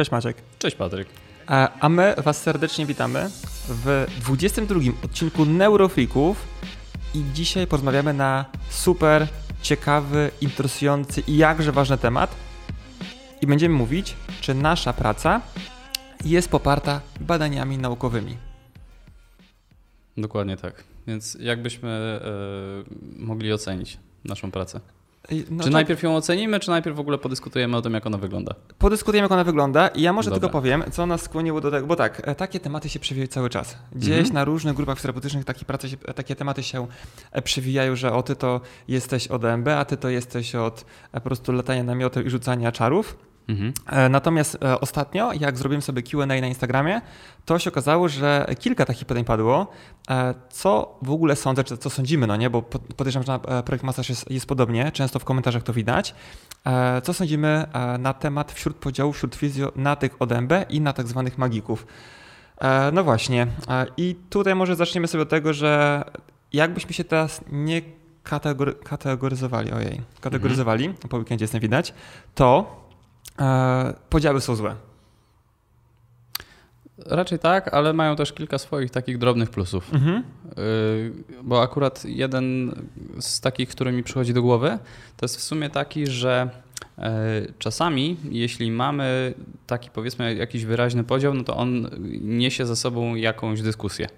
Cześć Maciek. Cześć Patryk. A, my Was serdecznie witamy w 22 odcinku Neurofreaków i dzisiaj porozmawiamy na super ciekawy, interesujący i jakże ważny temat. I będziemy mówić, czy nasza praca jest poparta badaniami naukowymi. Dokładnie tak. Więc jak byśmy y, mogli ocenić naszą pracę? No czy najpierw ją ocenimy, czy najpierw w ogóle podyskutujemy o tym, jak ona wygląda? Podyskutujemy, jak ona wygląda i ja może Dobra. tylko powiem, co nas skłoniło do tego, bo tak, e, takie tematy się przewijają cały czas. Gdzieś mhm. na różnych grupach terapeutycznych takie, prace się, takie tematy się e, przewijają, że o ty to jesteś od DMB, a ty to jesteś od po prostu latania namiotem i rzucania czarów. Mhm. E, natomiast e, ostatnio, jak zrobiłem sobie QA na Instagramie, to się okazało, że kilka takich pytań padło. E, co w ogóle sądzę, czy co sądzimy, no nie? Bo podejrzewam, że na projekt Masaż jest, jest podobnie, często w komentarzach to widać. Co sądzimy na temat wśród podziałów wśród fizjo na tych ODMB i na tak zwanych magików? No właśnie. I tutaj może zaczniemy sobie od tego, że jakbyśmy się teraz nie kategory kategoryzowali, ojej, kategoryzowali, mhm. po weekendzie jestem widać, to podziały są złe. Raczej tak, ale mają też kilka swoich takich drobnych plusów. Mhm. E, bo akurat jeden z takich, który mi przychodzi do głowy, to jest w sumie taki, że e, czasami, jeśli mamy taki powiedzmy jakiś wyraźny podział, no to on niesie za sobą jakąś dyskusję.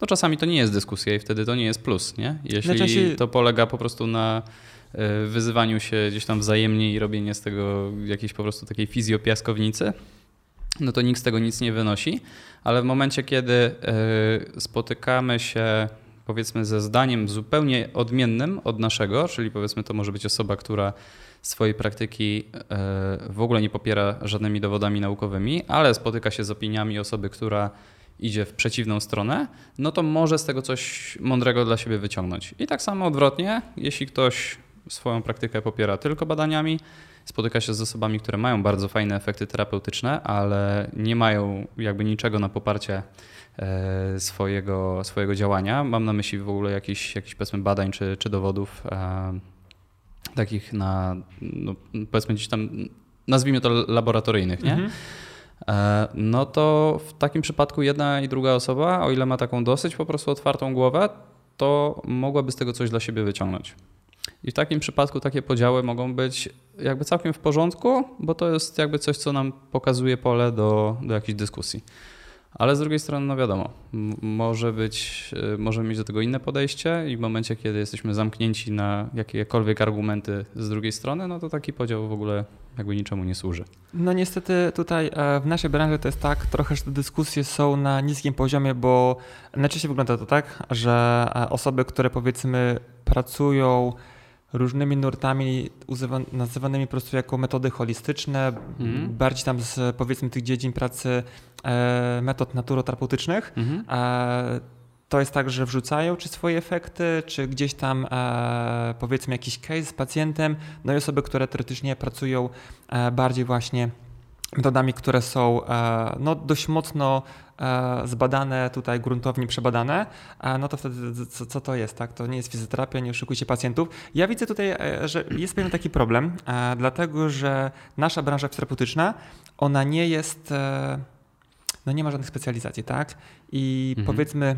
No czasami to nie jest dyskusja i wtedy to nie jest plus, nie? Jeśli to polega po prostu na E, wyzywaniu się gdzieś tam wzajemnie i robienie z tego jakiejś po prostu takiej fizjopiaskownicy, no to nikt z tego nic nie wynosi, ale w momencie, kiedy e, spotykamy się powiedzmy ze zdaniem zupełnie odmiennym od naszego, czyli powiedzmy to może być osoba, która swojej praktyki e, w ogóle nie popiera żadnymi dowodami naukowymi, ale spotyka się z opiniami osoby, która idzie w przeciwną stronę, no to może z tego coś mądrego dla siebie wyciągnąć. I tak samo odwrotnie, jeśli ktoś swoją praktykę popiera tylko badaniami, spotyka się z osobami, które mają bardzo fajne efekty terapeutyczne, ale nie mają jakby niczego na poparcie e, swojego, swojego działania. Mam na myśli w ogóle jakichś jakich powiedzmy badań czy, czy dowodów e, takich na no, powiedzmy gdzieś tam nazwijmy to laboratoryjnych, nie? Mhm. E, no to w takim przypadku jedna i druga osoba, o ile ma taką dosyć po prostu otwartą głowę, to mogłaby z tego coś dla siebie wyciągnąć. I w takim przypadku takie podziały mogą być jakby całkiem w porządku, bo to jest jakby coś, co nam pokazuje pole do, do jakiejś dyskusji. Ale z drugiej strony, no wiadomo, może być, y, możemy mieć do tego inne podejście i w momencie, kiedy jesteśmy zamknięci na jakiekolwiek argumenty z drugiej strony, no to taki podział w ogóle jakby niczemu nie służy. No niestety tutaj e, w naszej branży to jest tak, trochę, że te dyskusje są na niskim poziomie, bo najczęściej wygląda to tak, że e, osoby, które powiedzmy pracują różnymi nurtami nazywanymi po prostu jako metody holistyczne, mm. bardziej tam z powiedzmy tych dziedzin pracy e, metod naturoterapeutycznych. Mm. E, to jest tak, że wrzucają czy swoje efekty, czy gdzieś tam e, powiedzmy jakiś case z pacjentem, no i osoby, które teoretycznie pracują e, bardziej właśnie metodami, które są e, no, dość mocno e, zbadane, tutaj gruntownie przebadane, e, no to wtedy co, co, to jest, tak? To nie jest fizjoterapia, nie oszukujcie pacjentów. Ja widzę tutaj, że jest pewien taki problem, dlatego że nasza branża terapeutyczna, ona nie jest, no nie ma żadnych specjalizacji, tak? I mhm. powiedzmy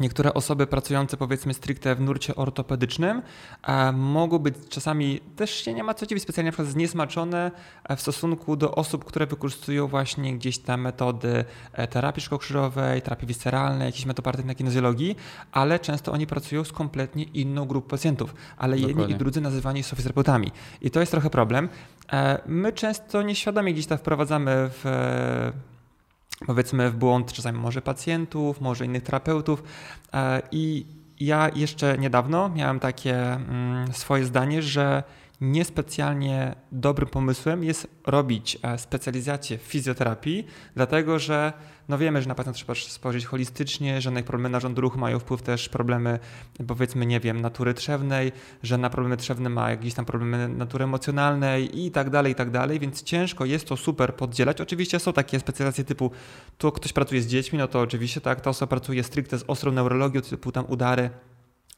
Niektóre osoby pracujące powiedzmy stricte w nurcie ortopedycznym e, mogą być czasami też się nie ma co dziwić specjalnie na przykład zniesmaczone e, w stosunku do osób, które wykorzystują właśnie gdzieś tam metody e, terapii szkokrzyżowej, terapii visceralnej, jakieś metody na kinezjologii, ale często oni pracują z kompletnie inną grupą pacjentów, ale Dokładnie. jedni i drudzy nazywani są fizjoterapeutami. I to jest trochę problem. My często nieświadomie gdzieś tam wprowadzamy w powiedzmy w błąd czasami może pacjentów, może innych terapeutów. E, i ja jeszcze niedawno miałem takie mm, swoje zdanie, że niespecjalnie dobrym pomysłem jest robić e, specjalizację w fizjoterapii, dlatego że no wiemy, że na pewno trzeba spojrzeć holistycznie, że na problemy narządu ruchu mają wpływ też problemy, powiedzmy, nie wiem, natury trzewnej, że na problemy trzewne ma jakieś tam problemy natury emocjonalnej i tak dalej, i tak dalej, więc ciężko jest to super poddzielać. Oczywiście są takie specjalizacje typu, tu ktoś pracuje z dziećmi, no to oczywiście tak, ta osoba pracuje stricte z ostrą neurologią, typu tam udary,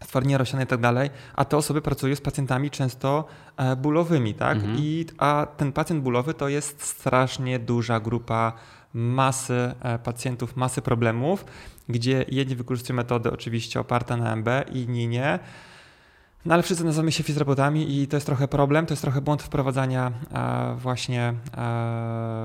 stwardnienia rozsiane i tak dalej, a te osoby pracują z pacjentami często e, bólowymi, tak? Mhm. I, a ten pacjent bólowy to jest strasznie duża grupa masy e, pacjentów, masy problemów, gdzie jedni wykorzystują metody oczywiście oparte na MB, inni nie. No ale wszyscy nazywamy się fizjoterapeutami i to jest trochę problem, to jest trochę błąd wprowadzania e, właśnie e,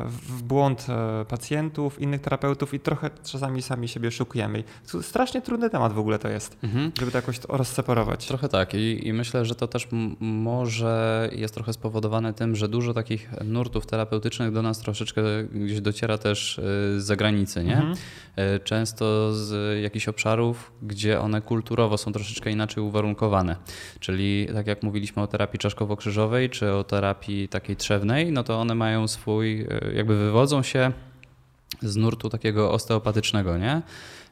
w błąd e, pacjentów, innych terapeutów i trochę czasami sami siebie szukujemy. Strasznie trudny temat w ogóle to jest, Mhm. żeby to jakoś rozseparować. Trochę tak I, i myślę, że to też może jest trochę spowodowane tym, że dużo takich nurtów terapeutycznych do nas troszeczkę gdzieś dociera też y, z zagranicy, nie? Mhm. Y, Często z jakichś obszarów, gdzie one kulturowo są troszeczkę inaczej uwarunkowane. Czyli tak jak mówiliśmy o terapii czaszkowo-krzyżowej czy o terapii takiej trzewnej, no to one mają swój, y, jakby wywodzą się z nurtu takiego osteopatycznego, nie?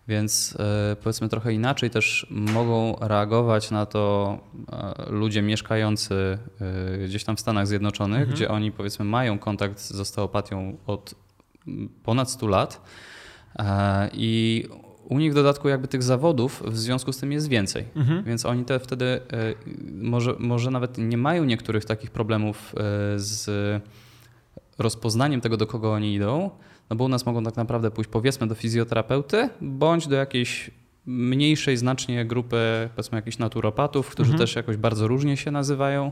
Więc e, powiedzmy trochę inaczej też mogą reagować na to e, ludzie mieszkający e, gdzieś tam w Stanach Zjednoczonych, Mhm. gdzie oni powiedzmy mają kontakt z osteopatią od ponad 100 lat e, i u nich w dodatku jakby tych zawodów w związku z tym jest więcej. Mhm. Więc oni te wtedy e, może, może nawet nie mają niektórych takich problemów e, z rozpoznaniem tego, do kogo oni idą, no bo u nas mogą tak naprawdę pójść powiedzmy do fizjoterapeuty, bądź do jakiejś mniejszej znacznie grupy, powiedzmy jakichś naturopatów, którzy Mhm. też jakoś bardzo różnie się nazywają.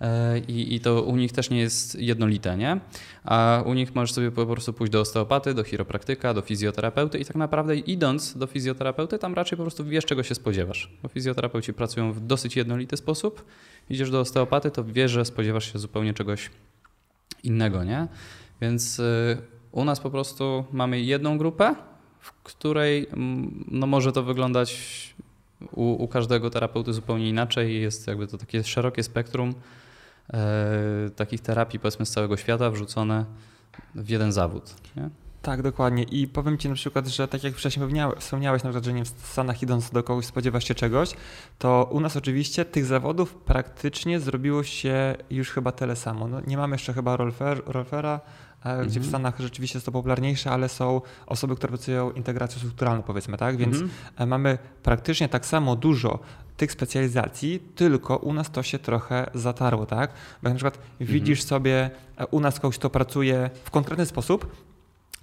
E, I, I to u nich też nie jest jednolite, nie? A u nich możesz sobie po prostu pójść do osteopaty, do chiropraktyka, do fizjoterapeuty i tak naprawdę idąc do fizjoterapeuty, tam raczej po prostu wiesz, czego się spodziewasz. Bo fizjoterapeuci pracują w dosyć jednolity sposób. Idziesz do osteopaty, to wiesz, że spodziewasz się zupełnie czegoś innego, nie? Więc y, u nas po prostu mamy jedną grupę, w której no może to wyglądać u, u każdego terapeuty zupełnie inaczej. Jest jakby to takie szerokie spektrum takich terapii, powiedzmy, z całego świata wrzucone w jeden zawód. Nie? Tak, dokładnie. I powiem Ci na przykład, że tak jak wcześniej wspomniałeś, na przykład, że nie w Stanach idąc do kogoś spodziewasz się czegoś, to u nas oczywiście tych zawodów praktycznie zrobiło się już chyba tyle samo. No, nie mamy jeszcze chyba rolfer, rolfera, e, gdzie w Mhm. Stanach rzeczywiście jest to popularniejsze, ale są osoby, które pracują integracją strukturalną powiedzmy, tak? Więc Mhm. e, mamy praktycznie tak samo dużo tych specjalizacji, tylko u nas to się trochę zatarło, tak? Bo jak na przykład widzisz sobie e, u nas kogoś, kto pracuje w konkretny sposób,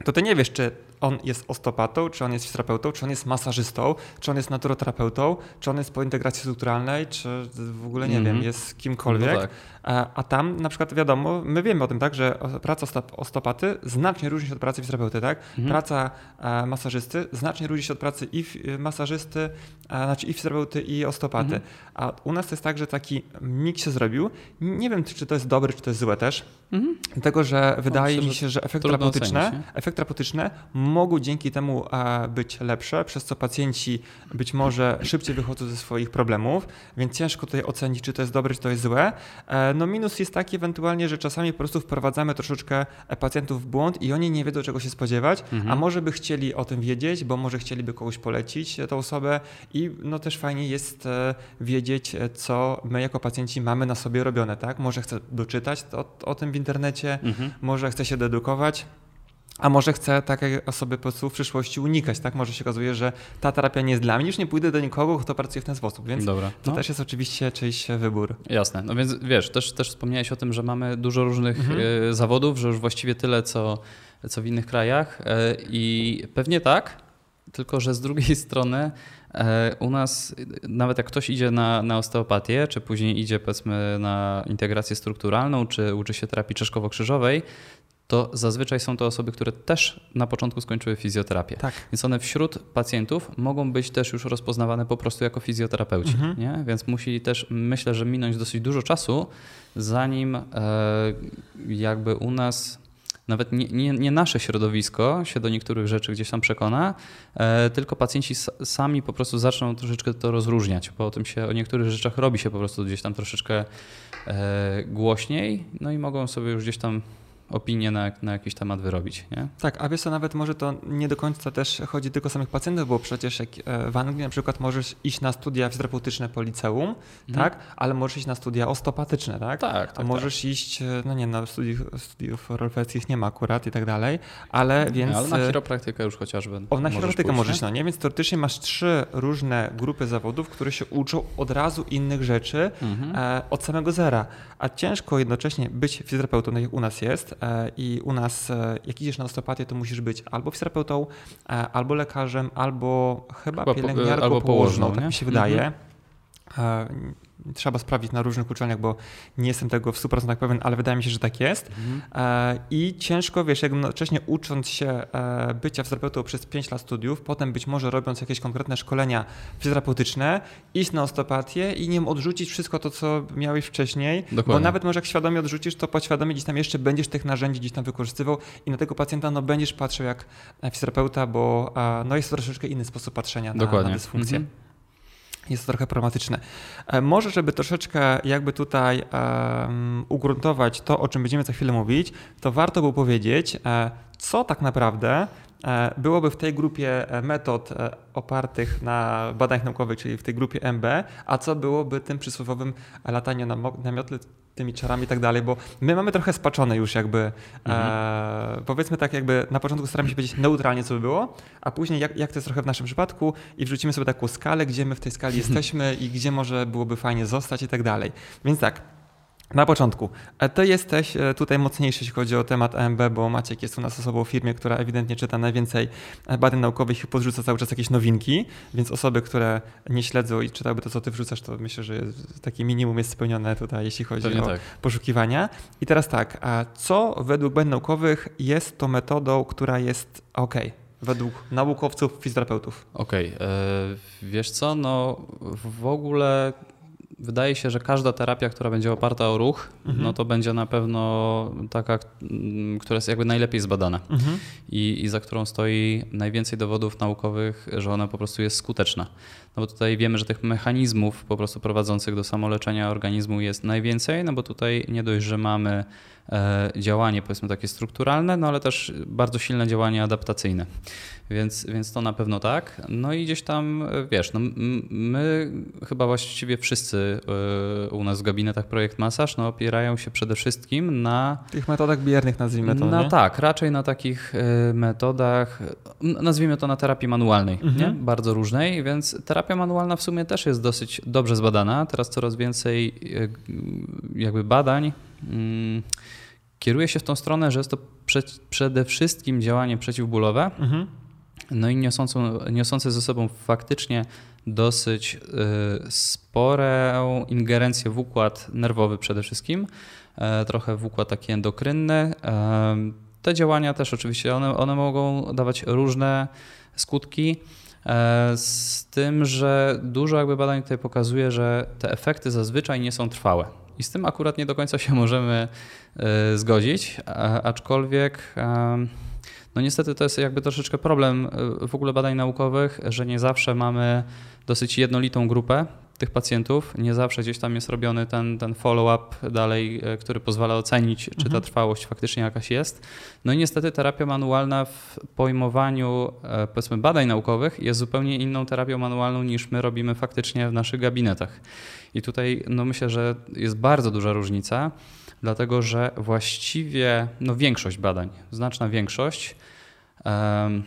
to ty nie wiesz, czy on jest osteopatą, czy on jest fizjoterapeutą, czy on jest masażystą, czy on jest naturoterapeutą, czy on jest po integracji strukturalnej, czy w ogóle nie Mhm. wiem, jest kimkolwiek. No tak. A, tam na przykład wiadomo, my wiemy o tym, tak, że praca ostop- osteopaty znacznie różni się od pracy fizjoterapeuty, tak? Mhm. Praca e, masażysty znacznie różni się od pracy i e, masażysty, e, znaczy i fizjoterapeuty, i osteopaty. Mhm. A u nas to jest tak, że taki miks się zrobił. Nie wiem, czy to jest dobre, czy to jest złe też. Mhm. Dlatego, że wydaje myślę, mi się, że efekty terapeutyczne, efekty terapeutyczne mogą dzięki temu e, być lepsze, przez co pacjenci być może szybciej wychodzą ze swoich problemów, więc ciężko tutaj ocenić, czy to jest dobre, czy to jest złe. No minus jest taki ewentualnie, że czasami po prostu wprowadzamy troszeczkę e, pacjentów w błąd i oni nie wiedzą, czego się spodziewać, Mhm. a może by chcieli o tym wiedzieć, bo może chcieliby kogoś polecić, e, tą osobę i no też fajnie jest e, wiedzieć, co my jako pacjenci mamy na sobie robione, tak? Może chcę doczytać o, o tym w internecie, Mhm. może chce się dedukować, a może chce takiej osoby po prostu w przyszłości unikać, tak? Może się okazuje, że ta terapia nie jest dla mnie, już nie pójdę do nikogo, kto pracuje w ten sposób, więc Dobra. to No. też jest oczywiście czyjś wybór. Jasne. No więc wiesz, też, też wspomniałeś o tym, że mamy dużo różnych Mhm. e, zawodów, że już właściwie tyle, co, co w innych krajach. E, I pewnie tak, tylko że z drugiej strony e, u nas, nawet jak ktoś idzie na, na osteopatię, czy później idzie powiedzmy na integrację strukturalną, czy uczy się terapii czaszkowo-krzyżowej, to zazwyczaj są to osoby, które też na początku skończyły fizjoterapię. Tak. Więc one wśród pacjentów mogą być też już rozpoznawane po prostu jako fizjoterapeuci. Mhm. Nie? Więc musi też, myślę, że minąć dosyć dużo czasu, zanim e, jakby u nas nawet nie, nie, nie nasze środowisko się do niektórych rzeczy gdzieś tam przekona, e, tylko pacjenci sami po prostu zaczną troszeczkę to rozróżniać, bo o tym się, o niektórych rzeczach robi się po prostu gdzieś tam troszeczkę e, głośniej, no i mogą sobie już gdzieś tam opinię na, na jakiś temat wyrobić. Nie? Tak, a wiesz co, nawet może to nie do końca też chodzi tylko o samych pacjentów, bo przecież jak e, w Anglii na przykład możesz iść na studia fizjoterapeutyczne po liceum, mhm. tak, ale możesz iść na studia osteopatyczne, tak? Tak, tak A możesz tak. iść, e, no nie, na studiów, studiów rolfeckich nie ma akurat i tak dalej, ale więc... Ale na chiropraktykę już chociażby O, na chiropraktykę możesz, nie? no nie? Więc teoretycznie masz trzy różne grupy zawodów, które się uczą od razu innych rzeczy mhm. e, od samego zera. A ciężko jednocześnie być fizjoterapeutą, tak jak u nas jest e, i u nas, e, jak idziesz na osteopatię, to musisz być albo fizjoterapeutą, e, albo lekarzem, albo chyba, chyba pielęgniarką, albo położną, położną tak mi się wydaje. Mhm trzeba sprawdzić na różnych uczelniach, bo nie jestem tego w 100% pewien, ale wydaje mi się, że tak jest. Mhm. E, I ciężko, wiesz, jednocześnie ucząc się e, bycia fizjoterapeutą przez 5 lat studiów, potem być może robiąc jakieś konkretne szkolenia fizjoterapeutyczne, iść na osteopatię i nie odrzucić wszystko to, co miałeś wcześniej, Dokładnie. bo nawet może jak świadomie odrzucisz, to podświadomie gdzieś tam jeszcze będziesz tych narzędzi gdzieś tam wykorzystywał i na tego pacjenta no będziesz patrzył jak fizjoterapeuta, bo no jest to troszeczkę inny sposób patrzenia na, na dysfunkcję. Mhm jest to trochę problematyczne. E, może, żeby troszeczkę jakby tutaj um, ugruntować to, o czym będziemy za chwilę mówić, to warto było powiedzieć, e, co tak naprawdę byłoby w tej grupie metod opartych na badaniach naukowych, czyli w tej grupie MB, a co byłoby tym przysłowiowym lataniu na, na miotle, tymi czarami i tak dalej, bo my mamy trochę spaczone już jakby, mhm. e, powiedzmy tak jakby na początku staramy się powiedzieć neutralnie, co by było, a później jak, jak to jest trochę w naszym przypadku i wrzucimy sobie taką skalę, gdzie my w tej skali jesteśmy i gdzie może byłoby fajnie zostać i tak dalej. Więc tak, na początku, e, ty jesteś e, tutaj mocniejszy, jeśli chodzi o temat AMB, bo Maciek jest u nas osobą w firmie, która ewidentnie czyta najwięcej e, badań naukowych i podrzuca cały czas jakieś nowinki, więc osoby, które nie śledzą i czytałyby to, co ty wrzucasz, to myślę, że takie minimum jest spełnione tutaj, jeśli chodzi Pewnie o tak. poszukiwania. I teraz tak, a co według badań naukowych jest to metodą, która jest ok? według naukowców, fizjoterapeutów. Okej, okay. wiesz co, no w ogóle wydaje się, że każda terapia, która będzie oparta o ruch, mhm. no to będzie na pewno taka, która jest jakby najlepiej zbadana mhm. I, i za którą stoi najwięcej dowodów naukowych, że ona po prostu jest skuteczna. No bo tutaj wiemy, że tych mechanizmów po prostu prowadzących do samoleczenia organizmu jest najwięcej, no bo tutaj nie dość, że mamy e, działanie powiedzmy takie strukturalne, no ale też bardzo silne działanie adaptacyjne. Więc, więc to na pewno tak. No i gdzieś tam, e, wiesz, no my chyba właściwie wszyscy e, u nas w gabinetach Projekt Masaż no, opierają się przede wszystkim na... Tych metodach biernych nazwijmy to, No nie? tak, raczej na takich metodach, nazwijmy to na terapii manualnej, mhm. nie? bardzo różnej, więc terapia manualna w sumie też jest dosyć dobrze zbadana. Teraz coraz więcej jakby badań mm, kieruje się w tą stronę, że jest to przede wszystkim działanie przeciwbólowe. Mhm no i niosącą, niosące ze sobą faktycznie dosyć y, sporą ingerencję w układ nerwowy przede wszystkim, e, trochę w układ taki endokrynny. E, te działania też oczywiście, one, one mogą dawać różne skutki. E, z tym, że dużo jakby badań tutaj pokazuje, że te efekty zazwyczaj nie są trwałe. I z tym akurat nie do końca się możemy zgodzić, aczkolwiek no niestety to jest jakby troszeczkę problem e, w ogóle badań naukowych, że nie zawsze mamy dosyć jednolitą grupę tych pacjentów. Nie zawsze gdzieś tam jest robiony ten, ten follow-up dalej, e, który pozwala ocenić, czy mhm. ta trwałość faktycznie jakaś jest. No i niestety terapia manualna w pojmowaniu e, powiedzmy badań naukowych jest zupełnie inną terapią manualną niż my robimy faktycznie w naszych gabinetach. I tutaj no myślę, że jest bardzo duża różnica dlatego że właściwie no większość badań, znaczna większość, um,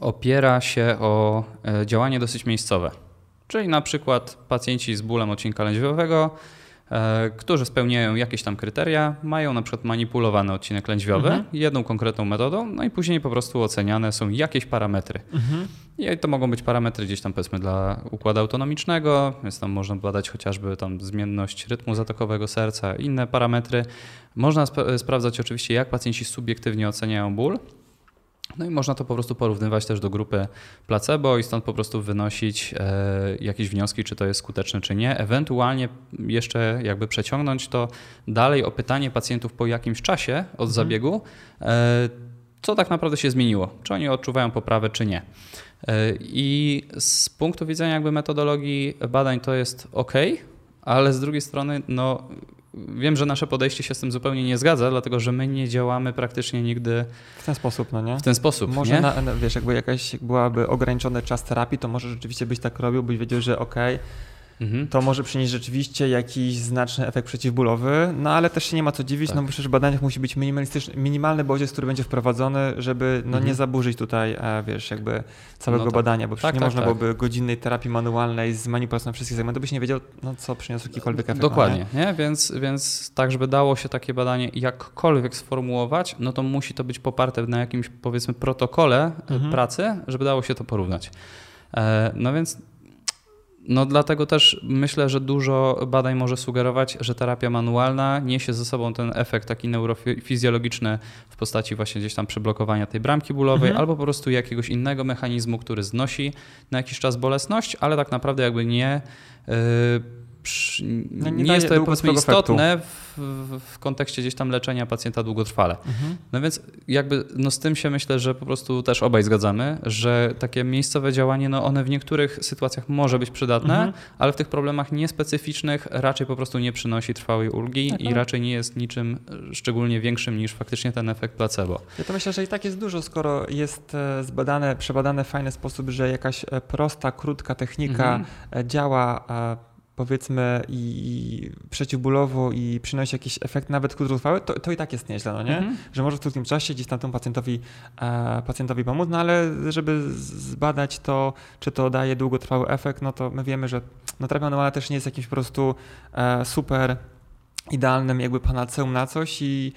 opiera się o e, działanie dosyć miejscowe. Czyli na przykład pacjenci z bólem odcinka lędźwiowego E, którzy spełniają jakieś tam kryteria, mają na przykład manipulowany odcinek lędźwiowy mhm. jedną konkretną metodą, no i później po prostu oceniane są jakieś parametry. Mhm. I to mogą być parametry gdzieś tam powiedzmy dla układu autonomicznego, więc tam można badać chociażby tam zmienność rytmu zatokowego serca, inne parametry. Można sp sprawdzać oczywiście, jak pacjenci subiektywnie oceniają ból. No i można to po prostu porównywać też do grupy placebo i stąd po prostu wynosić e, jakieś wnioski, czy to jest skuteczne, czy nie. Ewentualnie jeszcze jakby przeciągnąć to dalej o pytanie pacjentów po jakimś czasie od mhm. zabiegu, e, co tak naprawdę się zmieniło, czy oni odczuwają poprawę, czy nie. E, I z punktu widzenia jakby metodologii badań to jest ok, ale z drugiej strony no wiem, że nasze podejście się z tym zupełnie nie zgadza, dlatego że my nie działamy praktycznie nigdy W ten sposób, no nie? w ten sposób. Może, nie? na, wiesz, jakby jakaś byłaby ograniczony czas terapii, to może rzeczywiście byś tak robił, byś wiedział, że okej, Mhm. to może przynieść rzeczywiście jakiś znaczny efekt przeciwbólowy, no ale też się nie ma co dziwić, Tak. no bo przecież w badaniach musi być minimalistyczny, minimalny bodziec, który będzie wprowadzony, żeby no, Mhm. nie zaburzyć tutaj, e, wiesz, jakby całego No tak. badania, bo przecież Tak, nie tak, można tak. byłoby godzinnej terapii manualnej z manipulacją wszystkich segmentów, byś nie wiedział, no co przyniosł jakikolwiek efekt. Dokładnie, nie? Więc, więc tak, żeby dało się takie badanie jakkolwiek sformułować, no to musi to być poparte na jakimś powiedzmy protokole e, Mhm. pracy, żeby dało się to porównać. E, No więc no dlatego też myślę, że dużo badań może sugerować, że terapia manualna niesie ze sobą ten efekt taki neurofizjologiczny w postaci właśnie gdzieś tam przyblokowania tej bramki bólowej Mhm. albo po prostu jakiegoś innego mechanizmu, który znosi na jakiś czas bolesność, ale tak naprawdę jakby nie yy, przy, No nie nie, daje jest to powiedzmy istotne w, w, kontekście gdzieś tam leczenia pacjenta długotrwale. Mhm. No więc jakby no z tym się myślę, że po prostu też obaj zgadzamy, że takie miejscowe działanie, no one w niektórych sytuacjach może być przydatne, Mhm. ale w tych problemach niespecyficznych raczej po prostu nie przynosi trwałej ulgi Tak, i tak. raczej nie jest niczym szczególnie większym niż faktycznie ten efekt placebo. Ja to myślę, że i tak jest dużo, skoro jest e, zbadane, przebadane w fajny sposób, że jakaś e, prosta, krótka technika Mhm. e, działa powiedzmy i przeciwbólowo i przynosi jakiś efekt nawet krótkotrwały, to, to i tak jest nieźle, no nie? Mhm. Że może w krótkim czasie gdzieś tam temu pacjentowi, e, pacjentowi pomóc, no ale żeby zbadać to, czy to daje długotrwały efekt, no to my wiemy, że no, terapia manualna też nie jest jakimś po prostu e, super idealnym jakby panaceum na coś i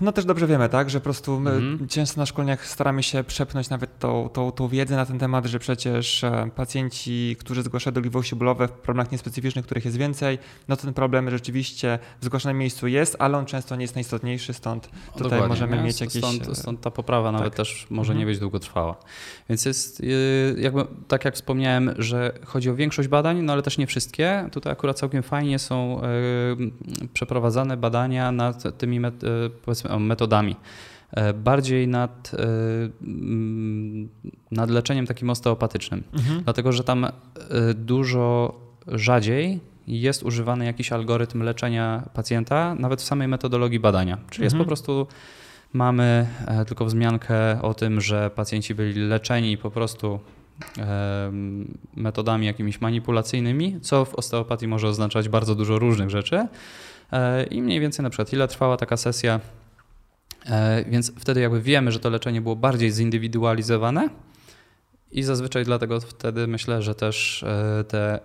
No też dobrze wiemy, tak, że po prostu my Mhm. często na szkoleniach staramy się przepchnąć nawet tą, tą, tą wiedzę na ten temat, że przecież e, pacjenci, którzy zgłaszają dolegliwości bólowe w problemach niespecyficznych, których jest więcej, no to ten problem rzeczywiście w zgłaszanym miejscu jest, ale on często nie jest najistotniejszy, stąd tutaj Dokładnie, możemy nie? mieć jakieś... e, Stąd, stąd ta poprawa nawet tak. też może nie Mhm. być długotrwała. Więc jest yy, jakby, tak jak wspomniałem, że chodzi o większość badań, no ale też nie wszystkie. Tutaj akurat całkiem fajnie są yy, przeprowadzane badania nad tymi met, yy, powiedzmy, o, metodami. E, Bardziej nad, mm, nad leczeniem takim osteopatycznym. Mhm. Dlatego, że tam dużo rzadziej jest używany jakiś algorytm leczenia pacjenta, nawet w samej metodologii badania. Czyli jest Mhm. po prostu, mamy e, tylko wzmiankę o tym, że pacjenci byli leczeni po prostu metodami jakimiś manipulacyjnymi, co w osteopatii może oznaczać bardzo dużo różnych rzeczy. E, I mniej więcej na przykład ile trwała taka sesja, E, więc wtedy jakby wiemy, że to leczenie było bardziej zindywidualizowane i zazwyczaj dlatego wtedy myślę, że też e, te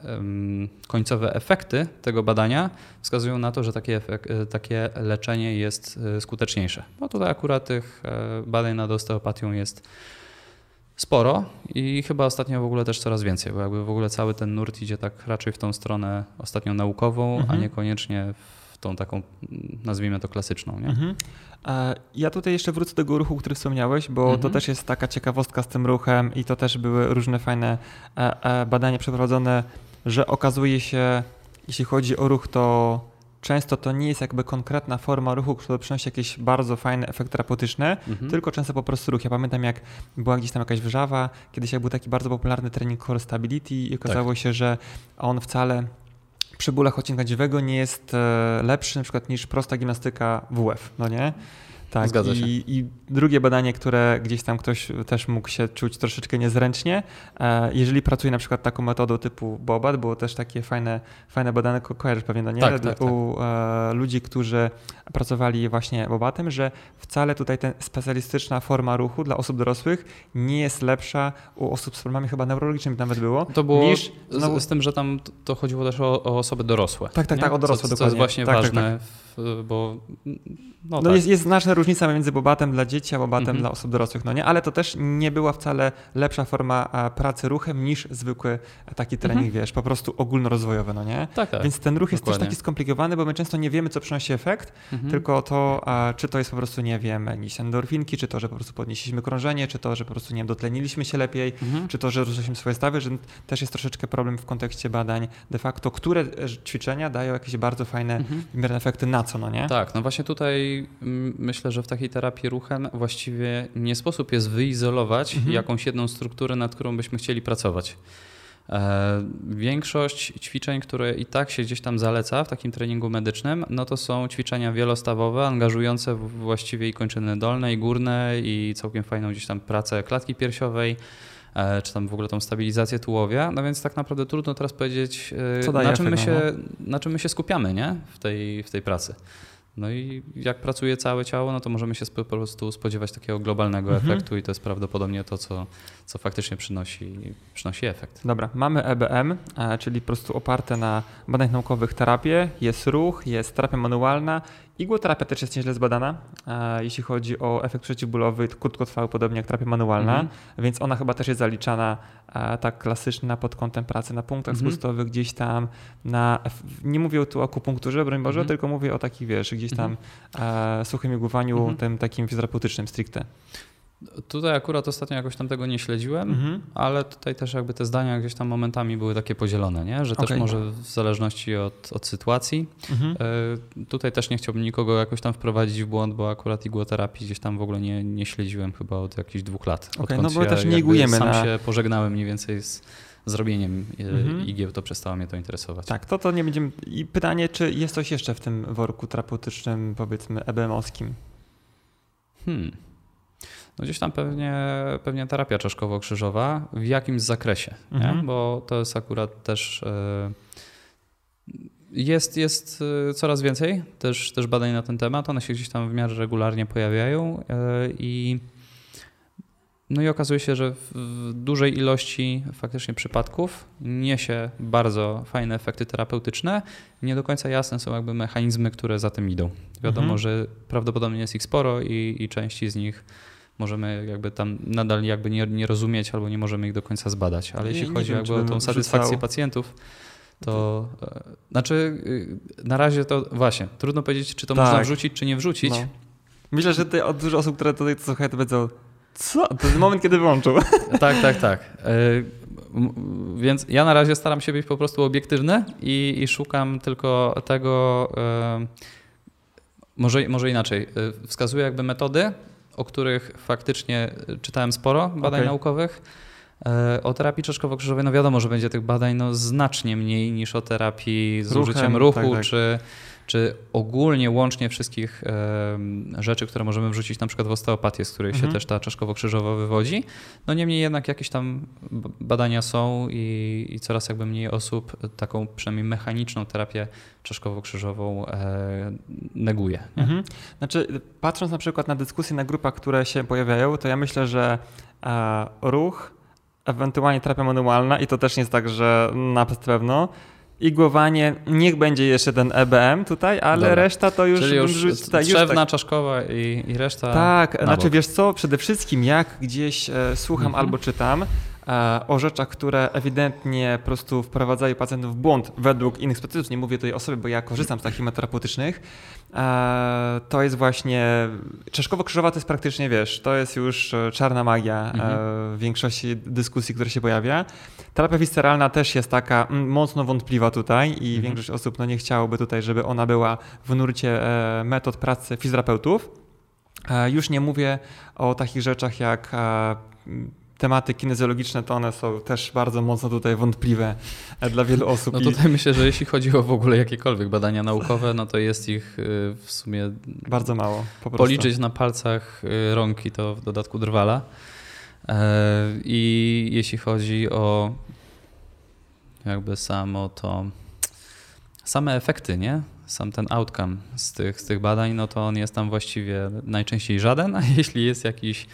końcowe efekty tego badania wskazują na to, że takie, efek- e, takie leczenie jest skuteczniejsze. No tutaj akurat tych badań nad osteopatią jest sporo i chyba ostatnio w ogóle też coraz więcej, bo jakby w ogóle cały ten nurt idzie tak raczej w tą stronę ostatnio naukową, Mhm. a niekoniecznie w tą taką, nazwijmy to klasyczną. Nie? Mhm. E, Ja tutaj jeszcze wrócę do tego ruchu, który wspomniałeś, bo to Mhm. też jest taka ciekawostka z tym ruchem i to też były różne fajne e, e, badania przeprowadzone, że okazuje się, jeśli chodzi o ruch, to często to nie jest jakby konkretna forma ruchu, która przynosi jakieś bardzo fajne efekty terapeutyczne, Mhm. tylko często po prostu ruch. Ja pamiętam, jak była gdzieś tam jakaś wrzawa, kiedyś jak był taki bardzo popularny trening Core Stability i okazało Tak. się, że on wcale przy bólach odcinka dziwego nie jest e, lepszy na przykład niż prosta gimnastyka WF, no nie? Tak, Zgadza i, się. I drugie badanie, które gdzieś tam ktoś też mógł się czuć troszeczkę niezręcznie, e, jeżeli pracuje na przykład taką metodą typu Bobat, było też takie fajne, fajne badane, ko- kojarzysz pewnie, no nie? Tak, tak, U e, ludzi, którzy pracowali właśnie Bobatem, że wcale tutaj ta specjalistyczna forma ruchu dla osób dorosłych nie jest lepsza u osób z problemami chyba neurologicznymi nawet było, To było niż znowu- z, z tym, że tam to chodziło też o, o osoby dorosłe. Tak, tak, nie? tak, o dorosłe, co, co jest dokładnie. właśnie Tak, tak, ważne, W, bo no, No tak. jest, jest znaczna różnica między bobatem dla dzieci, a bobatem Mhm. dla osób dorosłych, no nie? Ale to też nie była wcale lepsza forma pracy ruchem niż zwykły taki trening, wiesz, po prostu ogólnorozwojowy, no nie? tak, tak. Więc ten ruch jest też dokładnie. taki skomplikowany, bo my często nie wiemy, co przynosi efekt, Mhm. tylko to, a, czy to jest po prostu, nie wiem, jakieś endorfinki, czy to, że po prostu podnieśliśmy krążenie, czy to, że po prostu, nie wiem, dotleniliśmy się lepiej, Mhm. czy to, że ruszyliśmy swoje stawy, że też jest troszeczkę problem w kontekście badań de facto, które e, ćwiczenia dają jakieś bardzo fajne, Mhm. wymierne efekty na co, no nie? Tak, no właśnie tutaj mm, myślę, że w takiej terapii ruchem właściwie nie sposób jest wyizolować Mhm. jakąś jedną strukturę, nad którą byśmy chcieli pracować. E, większość ćwiczeń, które i tak się gdzieś tam zaleca w takim treningu medycznym, no to są ćwiczenia wielostawowe, angażujące właściwie i kończyny dolne, i górne, i całkiem fajną gdzieś tam pracę klatki piersiowej e, czy tam w ogóle tą stabilizację tułowia. No więc tak naprawdę trudno teraz powiedzieć, e, na czym, my się, no? na czym my się skupiamy nie? W, tej, w tej pracy. No i jak pracuje całe ciało, no to możemy się po prostu spodziewać takiego globalnego mhm. efektu i to jest prawdopodobnie to, co, co faktycznie przynosi, przynosi efekt. Dobra, mamy EBM, e, czyli po prostu oparte na badaniach naukowych terapię, jest ruch, jest terapia manualna Igłoterapia też jest nieźle zbadana, jeśli chodzi o efekt przeciwbólowy, krótkotrwały, podobnie jak terapia manualna, mm -hmm. więc ona chyba też jest zaliczana tak klasycznie pod kątem pracy na punktach mm -hmm. spustowych, gdzieś tam na, nie mówię tu o akupunkturze, broń Boże, mm -hmm. tylko mówię o takich, wiesz, gdzieś tam mhm. suchym igłowaniu, mhm. tym takim fizjoterapeutycznym stricte. Tutaj akurat ostatnio jakoś tam tego nie śledziłem, mhm. ale tutaj też jakby te zdania gdzieś tam momentami były takie podzielone, nie? że okay. też może w zależności od, od sytuacji. Mhm. Y, tutaj też nie chciałbym nikogo jakoś tam wprowadzić w błąd, bo akurat igłoterapii gdzieś tam w ogóle nie, nie śledziłem chyba od jakichś dwóch lat. Okay, no bo ja też nie igujemy. Sam na... się pożegnałem mniej więcej z zrobieniem e, mhm. igieł, to przestało mnie to interesować. Tak, to to nie będziemy... I pytanie, czy jest coś jeszcze w tym worku terapeutycznym, powiedzmy, EBM-owskim? Hmm. No gdzieś tam pewnie, pewnie terapia czaszkowo-krzyżowa w jakimś zakresie, mhm. bo to jest akurat też. E, jest, jest e, coraz więcej też, też badań na ten temat. One się gdzieś tam w miarę regularnie pojawiają e, i. No i okazuje się, że w dużej ilości faktycznie przypadków niesie bardzo fajne efekty terapeutyczne. Nie do końca jasne są jakby mechanizmy, które za tym idą. Wiadomo, mhm. że prawdopodobnie jest ich sporo i, i części z nich możemy jakby tam nadal jakby nie, nie rozumieć albo nie możemy ich do końca zbadać. Ale jeśli chodzi wiem, jakby o tą satysfakcję pacjentów, to e, znaczy y, na razie to właśnie, trudno powiedzieć, czy to tak. można wrzucić, czy nie wrzucić. No. Myślę, że ty, od dużo osób, które tutaj to słuchają, to będą co? To jest moment, kiedy wyłączył. tak, tak, tak. E, więc ja na razie staram się być po prostu obiektywny i, i szukam tylko tego, e, może, może inaczej, wskazuję jakby metody, o których faktycznie czytałem sporo badań okay. naukowych. E, o terapii czaszkowo-krzyżowej, no wiadomo, że będzie tych badań no, znacznie mniej niż o terapii z Ruchem, użyciem ruchu, tak, tak. Czy, czy ogólnie łącznie wszystkich rzeczy, które możemy wrzucić na przykład w osteopatię, z której mhm. się też ta czaszkowo-krzyżowa wywodzi. No niemniej jednak jakieś tam badania są i, i coraz jakby mniej osób taką przynajmniej mechaniczną terapię czaszkowo-krzyżową e, neguje. Mhm. Znaczy patrząc na przykład na dyskusje na grupach, które się pojawiają, to ja myślę, że e, ruch, ewentualnie terapia manualna i to też nie jest tak, że na pewno igłowanie, niech będzie jeszcze ten EBM tutaj, ale Dobra. reszta to już... Czyli już tutaj, trzewna, już tak. czaszkowa i, i reszta Tak, znaczy bok. wiesz co, przede wszystkim jak gdzieś e, słucham mhm. albo czytam, o rzeczach, które ewidentnie po prostu wprowadzają pacjentów w błąd według innych specjalistów. Nie mówię tutaj o sobie, bo ja korzystam z takich metoterapeutycznych. E, to jest właśnie czeszkowo-krzyżowa to jest praktycznie, wiesz, to jest już e, czarna magia mhm. w większości dyskusji, które się pojawia. Terapia visceralna też jest taka mm, mocno wątpliwa tutaj i mhm. większość osób no, nie chciałoby tutaj, żeby ona była w nurcie metod pracy fizjoterapeutów. Już nie mówię o takich rzeczach jak tematy kinezjologiczne, to one są też bardzo mocno tutaj wątpliwe e, dla wielu osób. No tutaj I... myślę, że jeśli chodzi o w ogóle jakiekolwiek badania naukowe, no to jest ich y, w sumie bardzo mało. Po policzyć na palcach y, rąk i to w dodatku drwala. E, I jeśli chodzi o jakby samo to, same efekty, nie? Sam ten outcome z tych, z tych badań, no to on jest tam właściwie najczęściej żaden, a jeśli jest jakiś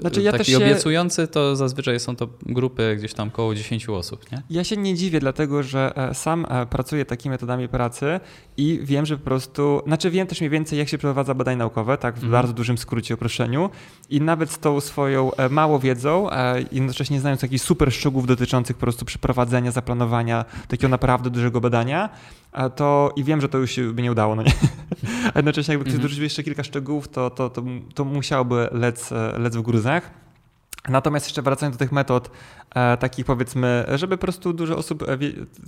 znaczy ja Taki się... obiecujący to zazwyczaj są to grupy gdzieś tam około 10 osób, nie? Ja się nie dziwię, dlatego że e, sam e, pracuję takimi metodami pracy i wiem, że po prostu, znaczy wiem też mniej więcej jak się przeprowadza badania naukowe, tak w mhm. bardzo dużym skrócie, uproszczeniu i nawet z tą swoją e, mało wiedzą, jednocześnie znając jakichś super szczegółów dotyczących po prostu przeprowadzenia, zaplanowania takiego naprawdę dużego badania, to i wiem, że to już się by nie udało, no nie? A jednocześnie jakby ktoś mhm. dorzucił jeszcze kilka szczegółów, to, to, to, to musiałby lec, lec w gruzach. Natomiast jeszcze wracając do tych metod, e, takich powiedzmy, żeby po prostu dużo osób e,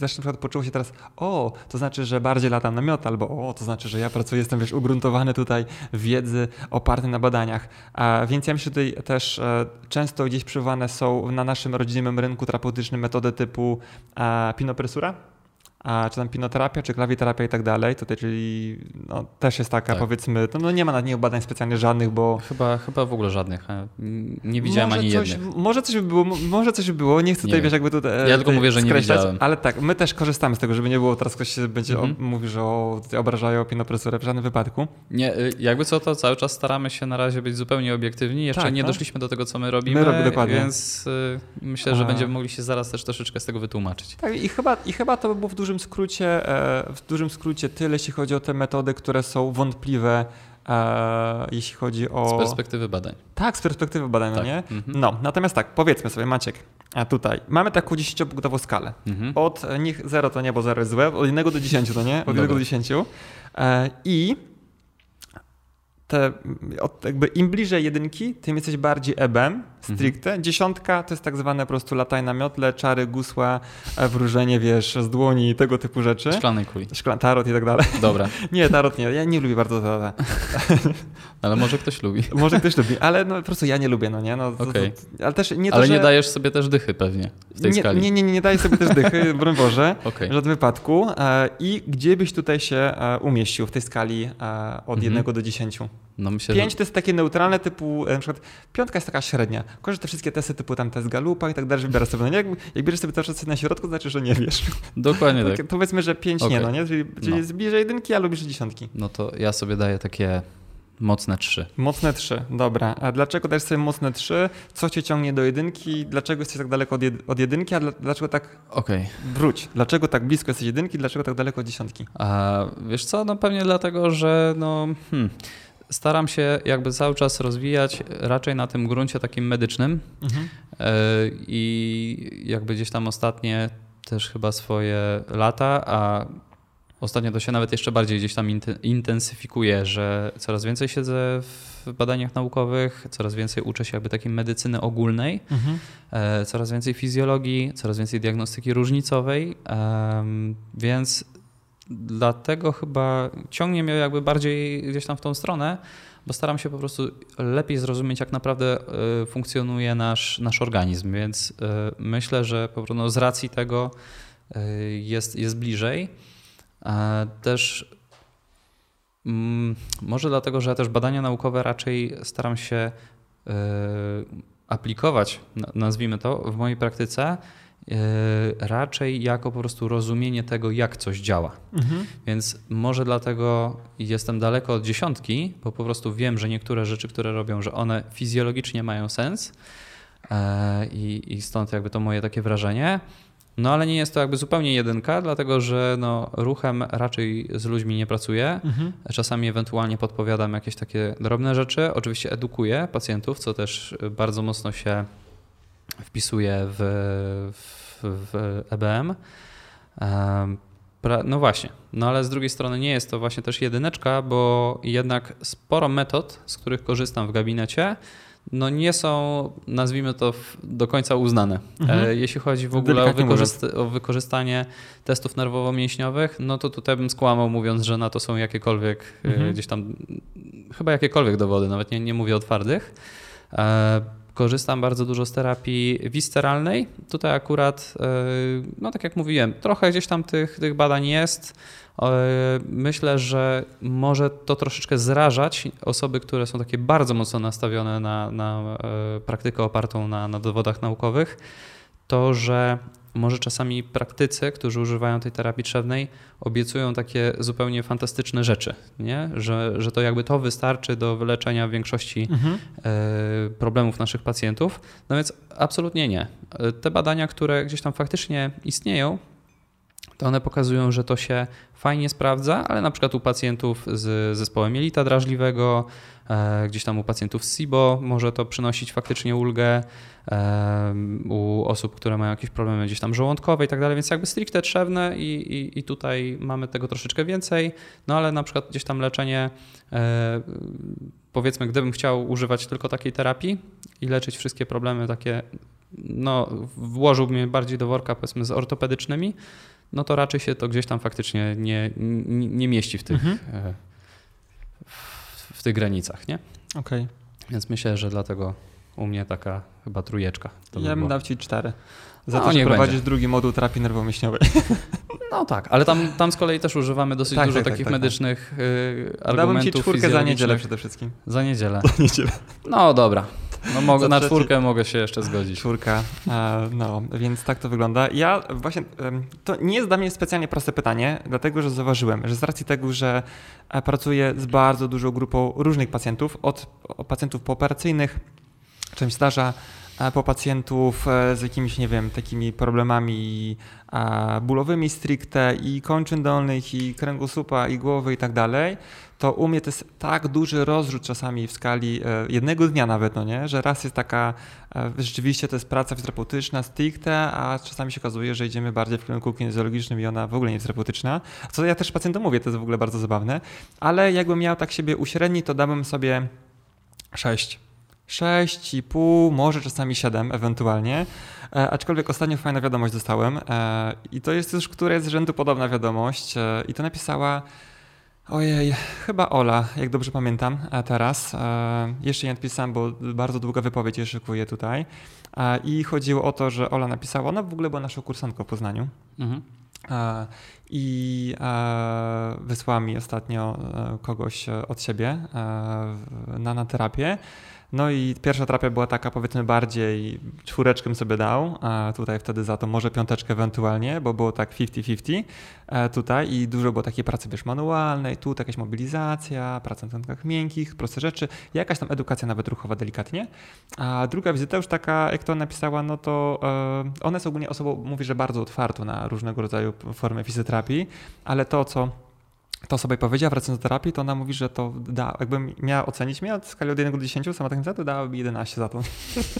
też na przykład poczuło się teraz, o, to znaczy, że bardziej latam na miot, albo o, to znaczy, że ja pracuję, jestem wiesz, ugruntowany tutaj wiedzy oparty na badaniach. E, więc ja myślę, że tutaj też e, często gdzieś przywołane są na naszym rodzinnym rynku terapeutycznym metody typu e, pinopresura, a, czy tam pinoterapia, czy klawiterapia i tak dalej, tutaj, czyli no, też jest taka Tak. powiedzmy, to, no nie ma nad nią badań specjalnie żadnych, bo Chyba, chyba w ogóle żadnych. e, Nie widziałem może ani coś, jednych. Może coś by było, może coś by było, nie chcę Nie tutaj, wiesz, jakby tutaj Ja tylko mówię, że nie widziałem. Ale tak, my też korzystamy z tego, żeby nie było, teraz ktoś się będzie Mhm. o, mówi, że o, tutaj obrażają pinopresurę w żadnym wypadku. Nie, y, jakby co, to cały czas staramy się na razie być zupełnie obiektywni. Jeszcze Tak, nie no. doszliśmy do tego, co my robimy, robi- dokładnie. więc y, myślę, że A. będziemy mogli się zaraz też troszeczkę z tego wytłumaczyć. Tak, i chyba, i chyba to by było w dużym skrócie, e, w dużym skrócie tyle, jeśli chodzi o te metody, które są wątpliwe, e, jeśli chodzi o... Z perspektywy badań. Tak, z perspektywy badania, Tak. nie? Mhm. No, natomiast tak, powiedzmy sobie, Maciek, a tutaj mamy taką 10-punktową skalę. Mhm. Od e, nich 0 to nie, bo 0 jest złe, od 1 do 10 to nie, od 1 Dobra. do 10. E, I te, jakby im bliżej jedynki, tym jesteś bardziej ebem, stricte. Dziesiątka to jest tak zwane po prostu lataj na miotle, czary, gusła, e, wróżenie, wiesz, z dłoni, tego typu rzeczy. Szklanej kuli. Szklan, tarot i tak dalej. Dobra, Nie, tarot nie, ja nie lubię bardzo tarota. ale może ktoś lubi. Może ktoś lubi, ale no, po prostu ja nie lubię, no nie? No, to, Okej. to, ale też nie to, Ale że... nie dajesz sobie też dychy pewnie w tej nie, skali. Nie, nie, nie, nie daję sobie też dychy, broń Boże. Okej. W żadnym wypadku. E, I gdzie byś tutaj się e, umieścił w tej skali od Mhm. 1 do 10? No myślę, 5 że... to jest takie neutralne typu, e, na przykład piątka jest taka średnia. Kojarzysz te wszystkie testy typu tam test Galupa i tak dalej, że wybierasz sobie. No nie? Jak, jak bierzesz sobie cały czas na środku, to znaczy, że nie wiesz. Dokładnie Tak, tak. Powiedzmy, że 5 nie, Okej. no nie? Czyli, czyli No. jest bliżej jedynki, a lubisz dziesiątki. No to ja sobie daję takie mocne trzy. Mocne 3, dobra. A dlaczego dajesz sobie mocne 3? Co cię ciągnie do jedynki? Dlaczego jesteś tak daleko od, jed- od jedynki? A dla, dlaczego tak Okej. wróć? Dlaczego tak blisko jesteś jedynki? Dlaczego tak daleko od dziesiątki? A wiesz co, no pewnie dlatego, że no, hmm, staram się jakby cały czas rozwijać raczej na tym gruncie takim medycznym Mhm. e, i jakby gdzieś tam ostatnie też chyba swoje lata, a ostatnio to się nawet jeszcze bardziej gdzieś tam inten- intensyfikuje, że coraz więcej siedzę w badaniach naukowych, coraz więcej uczę się jakby takiej medycyny ogólnej, Mhm. E, coraz więcej fizjologii, coraz więcej diagnostyki różnicowej, więc dlatego chyba ciągnie mnie jakby bardziej gdzieś tam w tą stronę, bo staram się po prostu lepiej zrozumieć, jak naprawdę e, funkcjonuje nasz, nasz organizm, więc e, myślę, że po prostu no, z racji tego e, jest, jest bliżej. Też mm, może dlatego, że ja też badania naukowe raczej staram się aplikować, na- nazwijmy to, w mojej praktyce raczej jako po prostu rozumienie tego, jak coś działa. Mhm. Więc może dlatego jestem daleko od dziesiątki, bo po prostu wiem, że niektóre rzeczy, które robią, że one fizjologicznie mają sens e, i, i stąd jakby to moje takie wrażenie. No ale nie jest to jakby zupełnie jedynka, dlatego że no, ruchem raczej z ludźmi nie pracuję. Mhm. Czasami ewentualnie podpowiadam jakieś takie drobne rzeczy. Oczywiście edukuję pacjentów, co też bardzo mocno się wpisuje w, w, w EBM. No właśnie, no ale z drugiej strony nie jest to właśnie też jedyneczka, bo jednak sporo metod, z których korzystam w gabinecie, no nie są, nazwijmy to, do końca uznane. Mhm. E, Jeśli chodzi w ogóle o, wykorzyst- o wykorzystanie testów nerwowo-mięśniowych, no to tutaj bym skłamał mówiąc, że na to są jakiekolwiek e, Mhm. gdzieś tam, chyba jakiekolwiek dowody, nawet nie, nie mówię o twardych. Korzystam bardzo dużo z terapii visceralnej. Tutaj akurat, e, no tak jak mówiłem, trochę gdzieś tam tych, tych badań jest. E, Myślę, że może to troszeczkę zrażać osoby, które są takie bardzo mocno nastawione na, na e, praktykę opartą na, na dowodach naukowych. To, że może czasami praktycy, którzy używają tej terapii trzewnej, obiecują takie zupełnie fantastyczne rzeczy, nie? Że, że to jakby to wystarczy do wyleczenia większości Mhm. e, problemów naszych pacjentów. No więc absolutnie nie. E, Te badania, które gdzieś tam faktycznie istnieją, to one pokazują, że to się fajnie sprawdza, ale na przykład u pacjentów z zespołem jelita drażliwego, e, gdzieś tam u pacjentów z SIBO może to przynosić faktycznie ulgę, e, u osób, które mają jakieś problemy gdzieś tam żołądkowe i tak dalej, więc jakby stricte trzewne i, i, i tutaj mamy tego troszeczkę więcej, no ale na przykład gdzieś tam leczenie e, powiedzmy, gdybym chciał używać tylko takiej terapii i leczyć wszystkie problemy takie, no włożyłbym je bardziej do worka powiedzmy z ortopedycznymi, no to raczej się to gdzieś tam faktycznie nie, nie, nie mieści w tych, Mhm. e, w, w tych granicach, nie? Okej. Więc myślę, że dlatego u mnie taka chyba trójeczka. Ja bym dał ci cztery. Za No, to, że prowadzisz będzie. drugi moduł terapii nerwomięśniowej. No tak, ale tam, tam z kolei też używamy dosyć Tak, dużo tak, tak, takich tak, tak. medycznych y, Dałbym argumentów ci czwórkę za niedzielę przede wszystkim. Za niedzielę. Niedzielę. No dobra. No mogę, Za na czwórkę mogę się jeszcze zgodzić. Czwórka, no, więc tak to wygląda. Ja właśnie, to nie jest dla mnie specjalnie proste pytanie, dlatego że zauważyłem, że z racji tego, że e, pracuję z bardzo dużą grupą różnych pacjentów, od pacjentów pooperacyjnych, czymś zdarza, po pacjentów e, z jakimiś, nie wiem, takimi problemami e, bólowymi stricte i kończyn dolnych, i kręgosłupa, i głowy i tak dalej, to u mnie to jest tak duży rozrzut czasami w skali e, jednego dnia nawet, no nie, że raz jest taka, e, rzeczywiście to jest praca fizjoterapeutyczna stricte, a czasami się okazuje, że idziemy bardziej w kierunku kinezjologicznym i ona w ogóle nie jest terapeutyczna, co ja też pacjentom mówię, to jest w ogóle bardzo zabawne, ale jakbym miał tak siebie uśrednić, to dałbym sobie 6. 6,5, może czasami 7 ewentualnie. E, aczkolwiek ostatnio fajna wiadomość dostałem e, i to jest już któraś z rzędu podobna wiadomość e, i to napisała ojej, chyba Ola, jak dobrze pamiętam e, teraz. E, jeszcze nie odpisałem, bo bardzo długa wypowiedź się szykuje tutaj. E, I chodziło o to, że Ola napisała, ona w ogóle była naszą kursantką w Poznaniu. Mhm. E, I e, wysłała mi ostatnio kogoś od siebie na, na terapię. No i pierwsza terapia była taka powiedzmy bardziej czwóreczkę sobie dał, a tutaj wtedy za to może piąteczkę ewentualnie, bo było tak 50-50 e, tutaj i dużo było takiej pracy wiesz, manualnej, tu jakaś mobilizacja, praca na tętkach miękkich, proste rzeczy, jakaś tam edukacja nawet ruchowa delikatnie. A druga wizyta już taka, jak to napisała, no to e, ona jest ogólnie osobą, mówi, że bardzo otwartą na różnego rodzaju formy fizjoterapii, ale to, co to sobie powiedziała, wracając do terapii, to ona mówi, że to da, jakbym miała ocenić mnie od skali od 1 do 10, sama tak to dałaby 11 za to.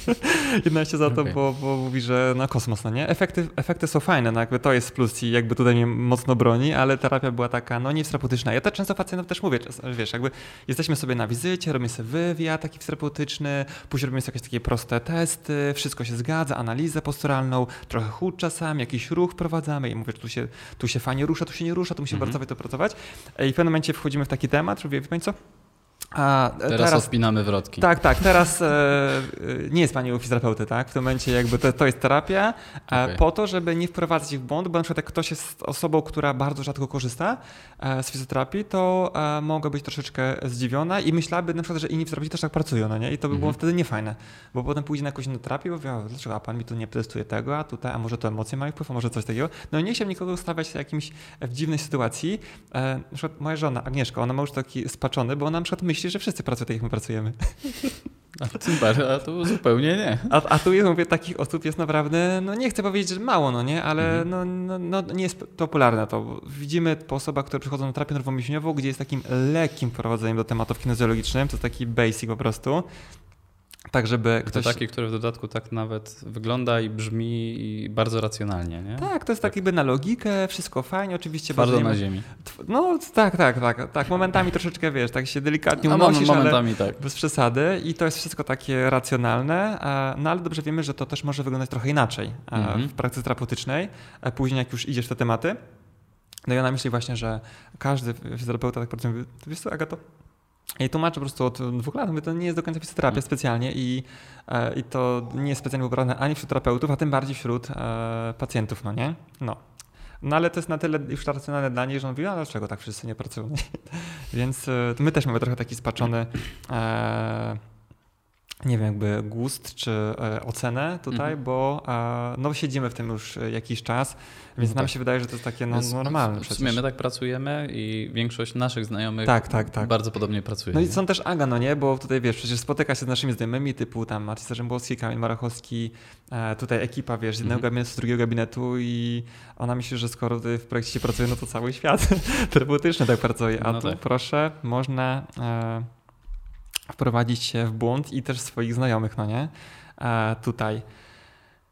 11 za to, Okej. bo, bo mówi, że no kosmos, no nie? Efekty, efekty są fajne, no jakby to jest plus i jakby tutaj mnie mocno broni, ale terapia była taka, no nie terapeutyczna. Ja to często pacjentom też mówię, wiesz, jakby jesteśmy sobie na wizycie, robimy sobie wywiad taki terapeutyczny, później robimy sobie jakieś takie proste testy, wszystko się zgadza, analizę posturalną, trochę chód czasami, jakiś ruch wprowadzamy i mówię, że tu się, tu się fajnie rusza, tu się nie rusza, tu musimy Mhm. pracować, to pracować. I w pewnym momencie wchodzimy w taki temat, że mówię, wie co? A Teraz, teraz odpinamy wrotki. tak, tak. Teraz e, e, nie jest pani u fizjoterapeuty, tak? W tym momencie jakby to, to jest terapia e, Okej. po to, żeby nie wprowadzać ich w błąd, bo na przykład jak ktoś jest osobą, która bardzo rzadko korzysta e, z fizjoterapii, to e, mogła być troszeczkę zdziwiona i myślałaby na przykład, że inni fizjoterapeuci też tak pracują, no nie? I to by było Mhm. wtedy niefajne, bo potem pójdzie na jakąś inną terapię i powie, "O, dlaczego, a pan mi tu nie testuje tego, a tutaj, a może to emocje mają wpływ, a może coś takiego. No nie chciałbym nikogo ustawiać w jakimś w dziwnej sytuacji. E, na przykład moja żona, Agnieszka, ona ma już taki spaczony, bo ona na przykład myśli, że wszyscy pracują tak, jak my pracujemy. A, super, a tu zupełnie nie. A, a tu jest, mówię, takich osób jest naprawdę, no nie chcę powiedzieć, że mało, no nie, ale Mhm. no, no, no nie jest popularne to. Widzimy po osobach, które przychodzą na terapię nerwomięśniową, gdzie jest takim lekkim wprowadzeniem do tematów kinezjologicznych, to taki basic po prostu. Tak, żeby To ktoś... taki, który w dodatku tak nawet wygląda i brzmi i bardzo racjonalnie, nie? Tak, to jest tak jakby na logikę, wszystko fajnie, oczywiście Twardo na ziemi. No tak, tak, tak, tak, momentami troszeczkę, wiesz, tak się delikatnie A unosisz, momentami tak. Bez przesady i to jest wszystko takie racjonalne, no ale dobrze wiemy, że to też może wyglądać trochę inaczej Mhm. w praktyce terapeutycznej, później jak już idziesz w te tematy. No i ona myśli właśnie, że każdy fizjoterapeuta tak pracuje, wiesz co Agato, i tłumaczę po prostu od dwóch lat, mówię, to nie jest do końca fizjoterapia Mhm. specjalnie i, e, i to nie jest specjalnie pobrane ani wśród terapeutów, a tym bardziej wśród e, pacjentów, no nie? No. No ale to jest na tyle już racjonalne dla niej, że on mówi, a dlaczego tak wszyscy nie pracują? Więc e, my też mamy trochę taki spaczony e, nie wiem, jakby gust czy e, ocenę tutaj, Mhm. bo e, no siedzimy w tym już e, jakiś czas, więc No nam tak. się wydaje, że to jest takie no, normalne W przecież. sumie my tak pracujemy i większość naszych znajomych Tak, tak, tak. bardzo podobnie pracuje. No i nie? są też Aga, no nie, bo tutaj wiesz, przecież spotyka się z naszymi znajomymi typu tam Maciej Zarzębowski, Kamil Marachowski, e, tutaj ekipa, wiesz, z jednego Mhm. gabinetu, z drugiego gabinetu i ona myśli, że skoro tutaj w projekcie pracuje, no to cały świat terapeutyczny tak pracuje, a No tu tak. proszę, można e, wprowadzić się w błąd i też swoich znajomych, no nie, e, tutaj.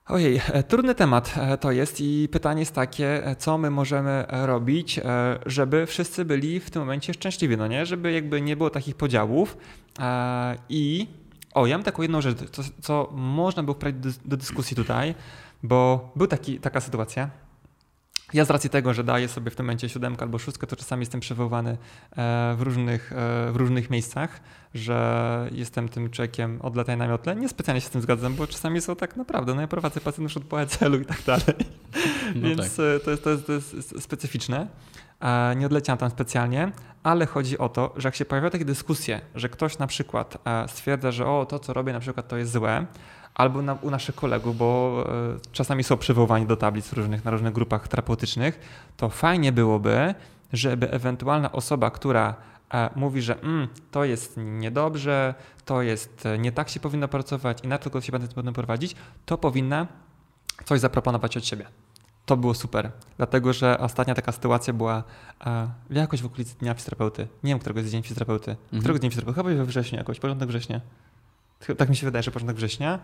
Ojej, e, trudny temat e, to jest i pytanie jest takie, co my możemy robić, żeby wszyscy byli w tym momencie szczęśliwi, no nie? Żeby jakby nie było takich podziałów i o, ja mam taką jedną rzecz, co, co można było wprowadzić do, do dyskusji tutaj, bo był taki, taka sytuacja, ja z racji tego, że daję sobie w tym momencie siódemkę albo szóstkę, to czasami jestem przywoływany w różnych, w różnych miejscach, że jestem tym człowiekiem od latania na miotle. Niespecjalnie się z tym zgadzam, bo czasami są tak naprawdę, no ja prowadzę pacjentów od PCL-u i tak dalej. No Więc tak. E, to, jest, to, jest, to jest specyficzne. Nie odleciałem tam specjalnie, ale chodzi o to, że jak się pojawiają takie dyskusje, że ktoś na przykład e, stwierdza, że o, to co robię na przykład to jest złe, albo na, u naszych kolegów, bo e, czasami są przywołani do tablic różnych, na różnych grupach terapeutycznych, to fajnie byłoby, żeby ewentualna osoba, która mówi, że mm, to jest niedobrze, to jest nie tak się powinno pracować i na to się będą prowadzić, to powinna coś zaproponować od siebie. To było super, dlatego że ostatnia taka sytuacja była e, jakoś w okolicy Dnia Fizjoterapeuty. Nie wiem, którego jest Dzień Fizjoterapeuty. Mhm. Którego Dzień Fizjoterapeuty? Chyba we wrześniu jakoś, porządek września. Tak mi się wydaje, że początek września.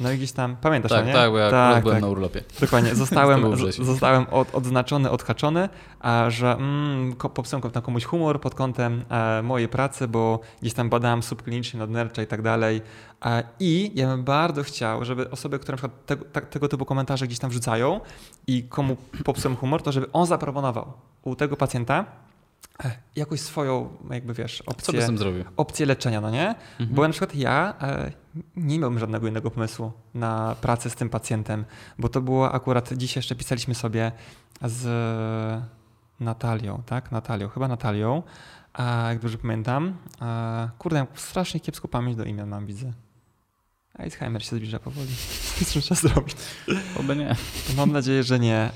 No i gdzieś tam, pamiętasz tak, nie? Tak, bo ja tak, byłem tak. na urlopie. Dokładnie, zostałem, zostałem od, odznaczony, odhaczony, a że mm, popsułem na komuś humor pod kątem e, mojej pracy, bo gdzieś tam badałem subklinicznie, nadnercza i tak dalej. E, I ja bym bardzo chciał, żeby osoby, które na przykład tego, tak, tego typu komentarze gdzieś tam wrzucają i komu popsułem humor, to żeby on zaproponował u tego pacjenta jakoś swoją, jakby wiesz, opcję, opcję leczenia, no nie? Mhm. Bo na przykład ja e, nie miałbym żadnego innego pomysłu na pracę z tym pacjentem, bo to było akurat, dzisiaj jeszcze pisaliśmy sobie z Natalią, tak? Natalią, chyba Natalią, a jak dobrze pamiętam. A, kurde, strasznie kiepską pamięć do imion mam, widzę. Alzheimer się zbliża powoli. Co trzeba zrobić? Oby nie. Mam nadzieję, że nie.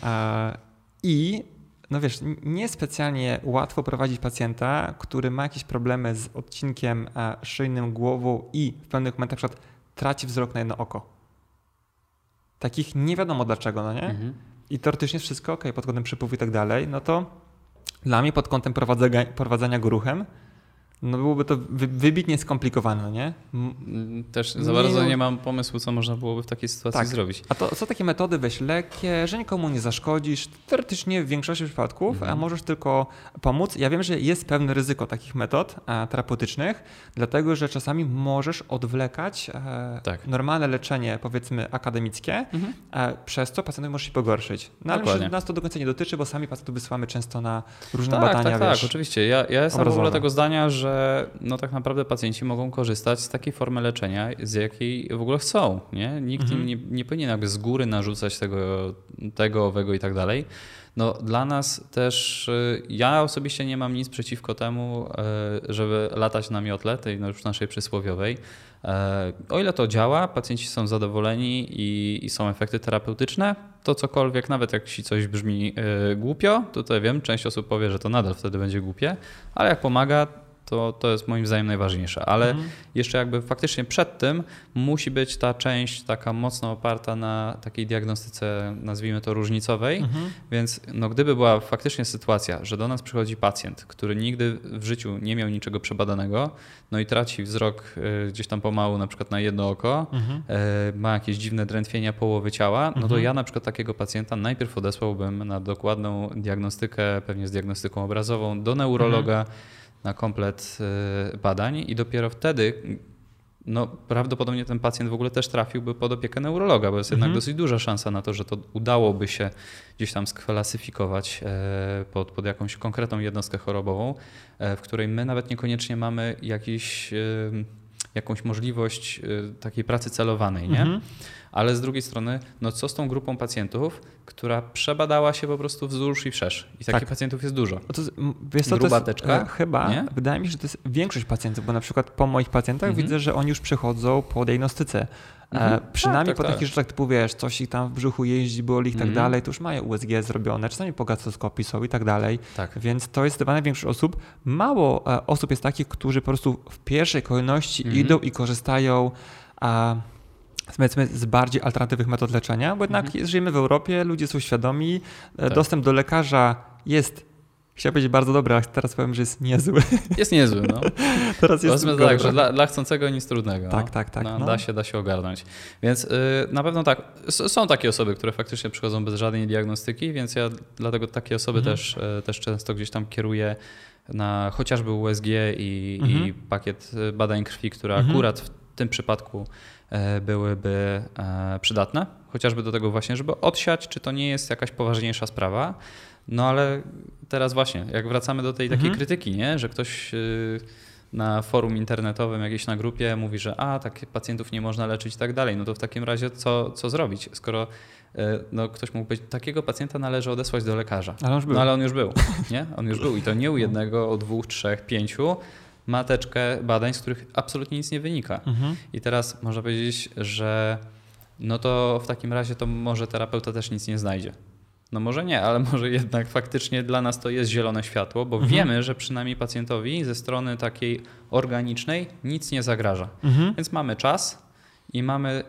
I no wiesz, niespecjalnie łatwo prowadzić pacjenta, który ma jakieś problemy z odcinkiem e, szyjnym, głową i w pewnych momentach na przykład traci wzrok na jedno oko. Takich nie wiadomo dlaczego, no nie? Mhm. I teoretycznie wszystko ok, pod kątem przypływu i tak dalej, no to dla mnie pod kątem prowadzenia, prowadzenia go ruchem no byłoby to wybitnie skomplikowane, nie? Też za bardzo nie, nie mam pomysłu, co można byłoby w takiej sytuacji tak. zrobić. A to są takie metody, weź lekkie, że nikomu nie zaszkodzisz, teoretycznie w większości przypadków, mhm. a możesz tylko pomóc. Ja wiem, że jest pewne ryzyko takich metod e, terapeutycznych, dlatego że czasami możesz odwlekać e, tak. normalne leczenie, powiedzmy akademickie, mhm. e, przez co pacjentowi może się pogorszyć. No ale że nas to do końca nie dotyczy, bo sami pacjentów wysyłamy często na różne tak, badania. Tak, tak, wiesz, tak, oczywiście. Ja, ja jestem w ogóle tego zdania, że no tak naprawdę pacjenci mogą korzystać z takiej formy leczenia, z jakiej w ogóle chcą. Nie? Nikt mhm. im nie, nie powinien jakby z góry narzucać tego, tego, owego i tak dalej. No, dla nas też, y, ja osobiście nie mam nic przeciwko temu, y, żeby latać na miotle, tej no już naszej przysłowiowej. Y, o ile to działa, pacjenci są zadowoleni i, i są efekty terapeutyczne, to cokolwiek, nawet jak ci coś brzmi głupio, to tutaj wiem, część osób powie, że to nadal wtedy będzie głupie, ale jak pomaga, to, to jest moim zdaniem najważniejsze. Ale mhm. jeszcze jakby faktycznie przed tym musi być ta część taka mocno oparta na takiej diagnostyce, nazwijmy to różnicowej. Mhm. Więc no, gdyby była faktycznie sytuacja, że do nas przychodzi pacjent, który nigdy w życiu nie miał niczego przebadanego, no i traci wzrok y, gdzieś tam pomału, na przykład na jedno oko, mhm. Y, ma jakieś dziwne drętwienia połowy ciała, no to mhm. ja na przykład takiego pacjenta najpierw odesłałbym na dokładną diagnostykę, pewnie z diagnostyką obrazową, do neurologa. Na komplet y, badań i dopiero wtedy no, prawdopodobnie ten pacjent w ogóle też trafiłby pod opiekę neurologa, bo jest mhm. jednak dosyć duża szansa na to, że to udałoby się gdzieś tam sklasyfikować e, pod, pod jakąś konkretną jednostkę chorobową, e, w której my nawet niekoniecznie mamy jakiś, e, jakąś możliwość takiej pracy celowanej. Nie? Mhm ale z drugiej strony, no co z tą grupą pacjentów, która przebadała się po prostu wzdłuż i wszerz. I takich tak. pacjentów jest dużo. To, wiesz co, Gruba jest, e, chyba, nie? wydaje mi się, że to jest większość pacjentów, bo na przykład po moich pacjentach mhm. widzę, że oni już przychodzą po diagnostyce. E, mhm. przynajmniej tak, tak, po takich tak. rzeczach typu, wiesz, coś ich tam w brzuchu jeździ, boli i tak mhm. dalej, to już mają USG zrobione, czasami po gastroskopii są i tak dalej. Tak. Więc to jest zdecydowanie większość osób. Mało e, osób jest takich, którzy po prostu w pierwszej kolejności mhm. idą i korzystają a, powiedzmy z bardziej alternatywnych metod leczenia, bo jednak mhm. żyjemy w Europie, ludzie są świadomi, e, tak. dostęp do lekarza jest Chciałem powiedzieć bardzo dobry, a teraz powiem, że jest niezły. Jest niezły, no. teraz jest Powiedzmy tak, że dla, dla chcącego nic trudnego. Tak, no. tak, tak. No, no. Da się, da się ogarnąć. Więc y, na pewno tak, s- są takie osoby, które faktycznie przychodzą bez żadnej diagnostyki, więc ja dlatego takie osoby Mhm. też, y, też często gdzieś tam kieruję na chociażby USG i, Mhm. i pakiet y, badań krwi, które Mhm. akurat w tym przypadku e, byłyby e, przydatne, chociażby do tego właśnie, żeby odsiać, czy to nie jest jakaś poważniejsza sprawa. No ale teraz właśnie, jak wracamy do tej takiej Mhm. krytyki, nie? że ktoś y, na forum internetowym, jakieś na grupie mówi, że a, tak pacjentów nie można leczyć i tak dalej, no to w takim razie co, co zrobić, skoro y, no, ktoś mógł być, takiego pacjenta należy odesłać do lekarza. Ale on już był. No ale on już był, nie? On już był i to nie u jednego, o dwóch, trzech, pięciu. Ma teczkę badań, z których absolutnie nic nie wynika. Mhm. I teraz można powiedzieć, że no to w takim razie to może terapeuta też nic nie znajdzie. No może nie, ale może jednak faktycznie dla nas to jest zielone światło, bo Mhm. wiemy, że przynajmniej pacjentowi ze strony takiej organicznej nic nie zagraża. Mhm. Więc mamy czas i mamy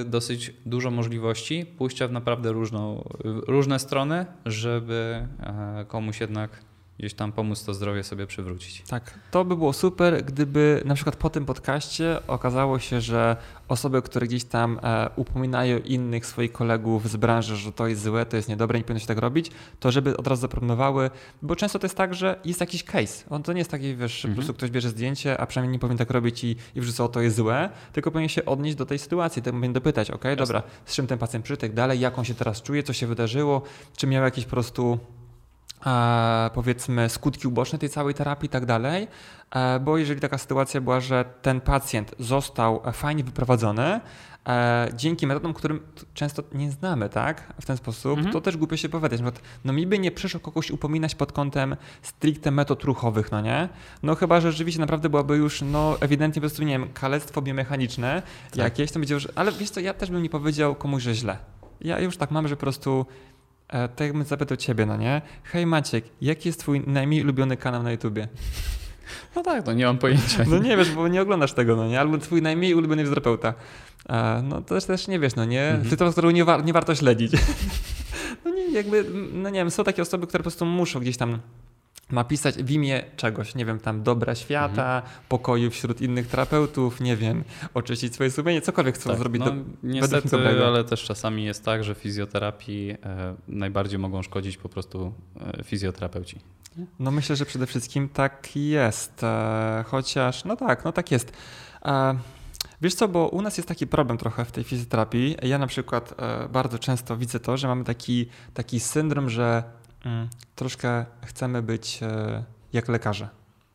y, dosyć dużo możliwości pójścia w naprawdę różną, y, różne strony, żeby e, komuś jednak gdzieś tam pomóc to zdrowie sobie przywrócić. Tak, to by było super, gdyby na przykład po tym podcaście okazało się, że osoby, które gdzieś tam e, upominają innych swoich kolegów z branży, że to jest złe, to jest niedobre, nie powinno się tak robić, to żeby od razu zaproponowały, bo często to jest tak, że jest jakiś case. On to nie jest taki, wiesz, że po Mhm. prostu ktoś bierze zdjęcie, a przynajmniej nie powinien tak robić i, i wrzuca, o to jest złe, tylko powinien się odnieść do tej sytuacji, to powinien dopytać, ok, dobra, z czym ten pacjent przyszedł, dalej, jak on się teraz czuje, co się wydarzyło, czy miał jakieś po prostu e, powiedzmy skutki uboczne tej całej terapii i tak dalej, e, bo jeżeli taka sytuacja była, że ten pacjent został e, fajnie wyprowadzony, e, dzięki metodom, którym często nie znamy, tak, w ten sposób, Mhm. to też głupio się powiedzieć. Na przykład, No mi by nie przyszło kogoś upominać pod kątem stricte metod ruchowych, no nie? No chyba, że rzeczywiście naprawdę byłaby już, no ewidentnie po prostu, nie wiem, kalectwo biomechaniczne jakieś, to będzie, że, ale wiesz co, ja też bym nie powiedział komuś, że źle. Ja już tak mam, że po prostu tak jakbym zapytał ciebie, no nie? Hej Maciek, jaki jest twój najmniej ulubiony kanał na YouTubie? No tak, to nie mam pojęcia. No nie wiesz, bo nie oglądasz tego, no nie? Albo twój najmniej ulubiony fizjoterapeuta. E, no to też, też nie wiesz, no nie? Mhm. Fizjoterapeuta, którego nie, war, nie warto śledzić. no nie, jakby, no nie wiem, są takie osoby, które po prostu muszą gdzieś tam napisać w imię czegoś, nie wiem, tam dobra świata, Mhm. pokoju wśród innych terapeutów, nie wiem, oczyścić swoje sumienie, cokolwiek chcą Tak, zrobić. no, do, niestety, dobrego. ale też czasami jest tak, że fizjoterapii e, najbardziej mogą szkodzić po prostu e, fizjoterapeuci. No myślę, że przede wszystkim tak jest, e, chociaż no tak, no tak jest. E, wiesz co, bo u nas jest taki problem trochę w tej fizjoterapii. Ja na przykład e, bardzo często widzę to, że mamy taki, taki syndrom, że mm, troszkę chcemy być e, jak lekarze.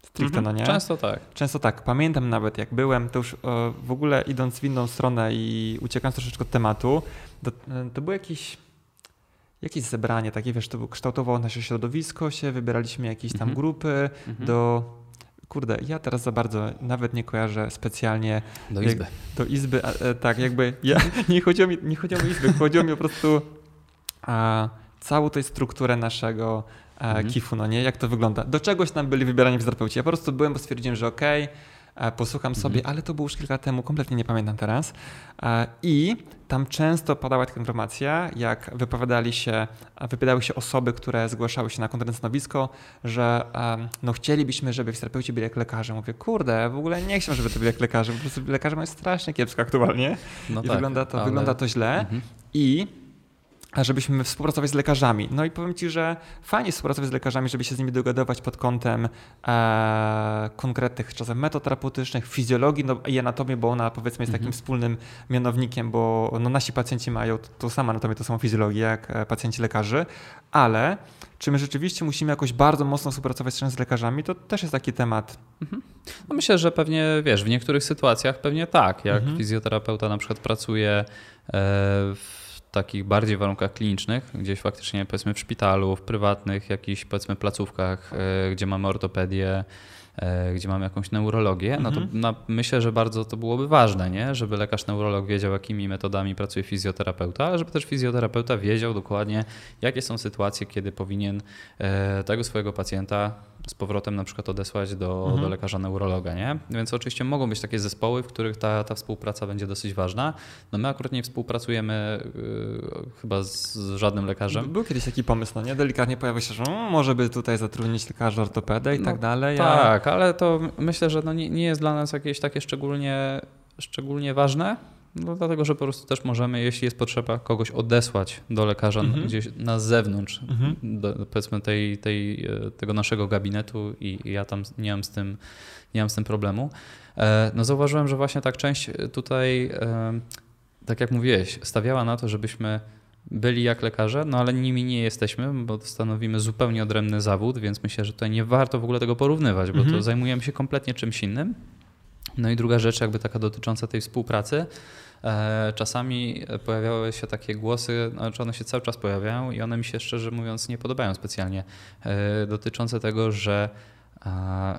Stricte, no nie? Często tak. Często tak. Pamiętam nawet, jak byłem, to już e, w ogóle idąc w inną stronę i uciekając troszeczkę od tematu, to, e, to było jakieś, jakieś zebranie takie, wiesz, to kształtowało nasze środowisko się, wybieraliśmy jakieś tam Mhm. grupy Mhm. do... Kurde, ja teraz za bardzo nawet nie kojarzę specjalnie Do jak- izby. do izby, a, e, tak jakby, ja, nie chodziło mi, nie chodziło mi o izby, chodziło mi po prostu a, całą tej strukturę naszego e, Mhm. KIF-u, no nie, jak to wygląda. Do czegoś nam byli wybierani fizjoterapeuci. Ja po prostu byłem, bo stwierdziłem, że okej, e, posłucham sobie, Mhm. ale to było już kilka lat temu, kompletnie nie pamiętam teraz. E, I tam często padała taka informacja, jak wypowiadali się, wypowiadały się osoby, które zgłaszały się na konferencję stanowisko, że no chcielibyśmy, żeby fizjoterapeuci byli jak lekarze. Mówię, kurde, w ogóle nie chcę, żeby to byli jak lekarze, po prostu lekarze mają strasznie kiepsko aktualnie No i tak, wygląda, to, ale- wygląda to źle. Mhm. I żebyśmy współpracowali z lekarzami. No i powiem Ci, że fajnie współpracować z lekarzami, żeby się z nimi dogadywać pod kątem e, konkretnych czasem metod terapeutycznych, fizjologii no, i anatomii, bo ona powiedzmy jest takim Mhm. wspólnym mianownikiem, bo no, nasi pacjenci mają t- tą samą anatomię, tą samą fizjologię jak e, pacjenci lekarzy, ale czy my rzeczywiście musimy jakoś bardzo mocno współpracować z lekarzami, to też jest taki temat. No myślę, że pewnie, wiesz, w niektórych sytuacjach pewnie tak. Jak Mhm. fizjoterapeuta na przykład pracuje e, w takich bardziej warunkach klinicznych, gdzieś faktycznie powiedzmy w szpitalu, w prywatnych jakichś powiedzmy placówkach, e, gdzie mamy ortopedię, e, gdzie mamy jakąś neurologię, no to Mhm. na, myślę, że bardzo to byłoby ważne, nie? żeby lekarz neurolog wiedział, jakimi metodami pracuje fizjoterapeuta, ale żeby też fizjoterapeuta wiedział dokładnie, jakie są sytuacje, kiedy powinien e, tego swojego pacjenta z powrotem na przykład odesłać do, Mhm. do lekarza neurologa, nie? Więc oczywiście mogą być takie zespoły, w których ta, ta współpraca będzie dosyć ważna. No my akurat nie współpracujemy yy, chyba z, z żadnym lekarzem. Był kiedyś taki pomysł, no nie? Delikatnie pojawił się, że mm, może by tutaj zatrudnić lekarza ortopedę i No tak dalej. Tak, ale to myślę, że no nie, nie jest dla nas jakieś takie szczególnie, szczególnie ważne. No, dlatego, że po prostu też możemy, jeśli jest potrzeba, kogoś odesłać do lekarza Mhm. gdzieś na zewnątrz, Mhm. do, powiedzmy tej, tej, e, tego naszego gabinetu i i ja tam nie mam z tym, nie mam z tym problemu. E, No zauważyłem, że właśnie tak część tutaj, e, tak jak mówiłeś, stawiała na to, żebyśmy byli jak lekarze, no ale nimi nie jesteśmy, bo stanowimy zupełnie odrębny zawód, więc myślę, że tutaj nie warto w ogóle tego porównywać, bo Mhm. to zajmujemy się kompletnie czymś innym. No i druga rzecz, jakby taka dotycząca tej współpracy. E, czasami pojawiały się takie głosy, znaczy one się cały czas pojawiają i one mi się szczerze mówiąc nie podobają specjalnie, e, dotyczące tego, że,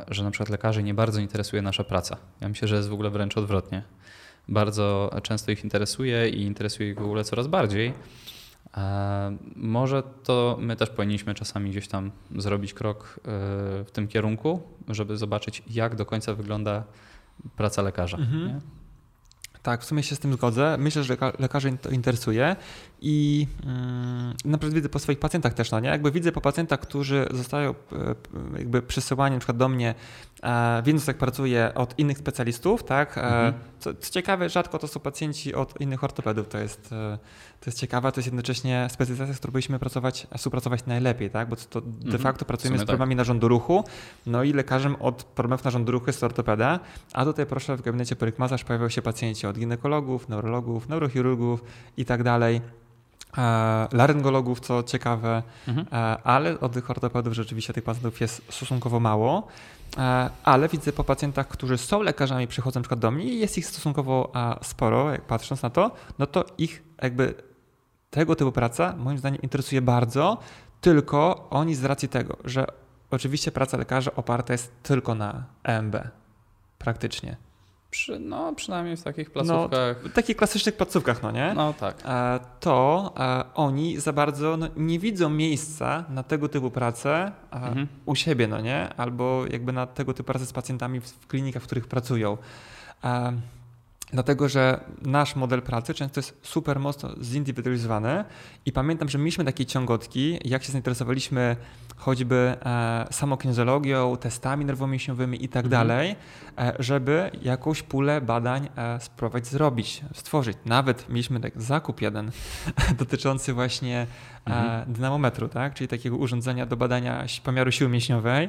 że na przykład lekarzy nie bardzo interesuje nasza praca. Ja myślę, że jest w ogóle wręcz odwrotnie. Bardzo często ich interesuje i interesuje ich w ogóle coraz bardziej. E, Może to my też powinniśmy czasami gdzieś tam zrobić krok w tym kierunku, żeby zobaczyć, jak do końca wygląda praca lekarza. Mhm. Tak, w sumie się z tym zgodzę. Myślę, że leka- lekarzy to interesuje i mm, na przykład widzę po swoich pacjentach też, no nie? Jakby widzę po pacjentach, którzy zostają e, jakby przysyłani na przykład do mnie, e, wiedząc jak pracuję od innych specjalistów, tak? E, Mhm. co, co ciekawe, rzadko to są pacjenci od innych ortopedów, to jest, e, to jest ciekawe, to jest jednocześnie specjalizacja, z którą byliśmy pracować, współpracować najlepiej, tak? Bo to de Mhm. facto pracujemy z tak. problemami narządu ruchu, no i lekarzem od problemów narządu ruchu jest ortopeda, a tutaj proszę w gabinecie perykmazarz pojawiają się pacjenci od ginekologów, neurologów, neurochirurgów i tak dalej. E, laryngologów, co ciekawe, Mhm. e, ale od tych ortopedów rzeczywiście tych pacjentów jest stosunkowo mało. E, Ale widzę po pacjentach, którzy są lekarzami, przychodzą na przykład do mnie i jest ich stosunkowo sporo, jak patrząc na to, no to ich jakby tego typu praca moim zdaniem interesuje bardzo, tylko oni z racji tego, że oczywiście praca lekarza oparta jest tylko na EMB, praktycznie. Przy, no, przynajmniej w takich placówkach. W takich klasycznych placówkach, no nie? No, tak. E, to e, oni za bardzo no, nie widzą miejsca na tego typu pracę e, Mhm. u siebie, no nie? Albo jakby na tego typu pracę z pacjentami w klinikach, w których pracują. Dlatego, że nasz model pracy często jest super mocno zindywidualizowany i pamiętam, że mieliśmy takie ciągotki, jak się zainteresowaliśmy choćby e, samokinezologią, testami nerwomięśniowymi i tak Mhm. dalej, e, żeby jakąś pulę badań e, spróbować zrobić, stworzyć. Nawet mieliśmy tak zakup jeden dotyczący właśnie e, Mhm. dynamometru, tak? czyli takiego urządzenia do badania pomiaru siły mięśniowej.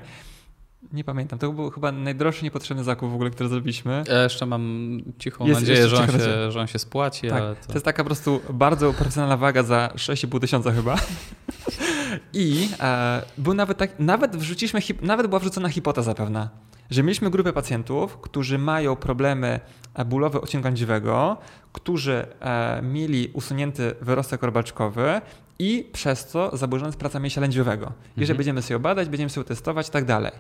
Nie pamiętam, to był chyba najdroższy niepotrzebny zakup w ogóle, który zrobiliśmy. Ja jeszcze mam cichą Jest nadzieję, że on, cicha się, że on się spłaci, Tak, To to... jest taka po prostu bardzo profesjonalna waga za 6,5 tysiąca chyba. I e, był nawet tak, nawet wrzuciliśmy, nawet była wrzucona hipoteza pewna, że mieliśmy grupę pacjentów, którzy mają problemy bólowe odcinka dziwego, którzy e, mieli usunięty wyrostek robaczkowy i przez to zaburzona jest praca mięśnia lędźwiowego. Jeżeli Mhm. będziemy sobie badać, będziemy sobie testować i tak dalej.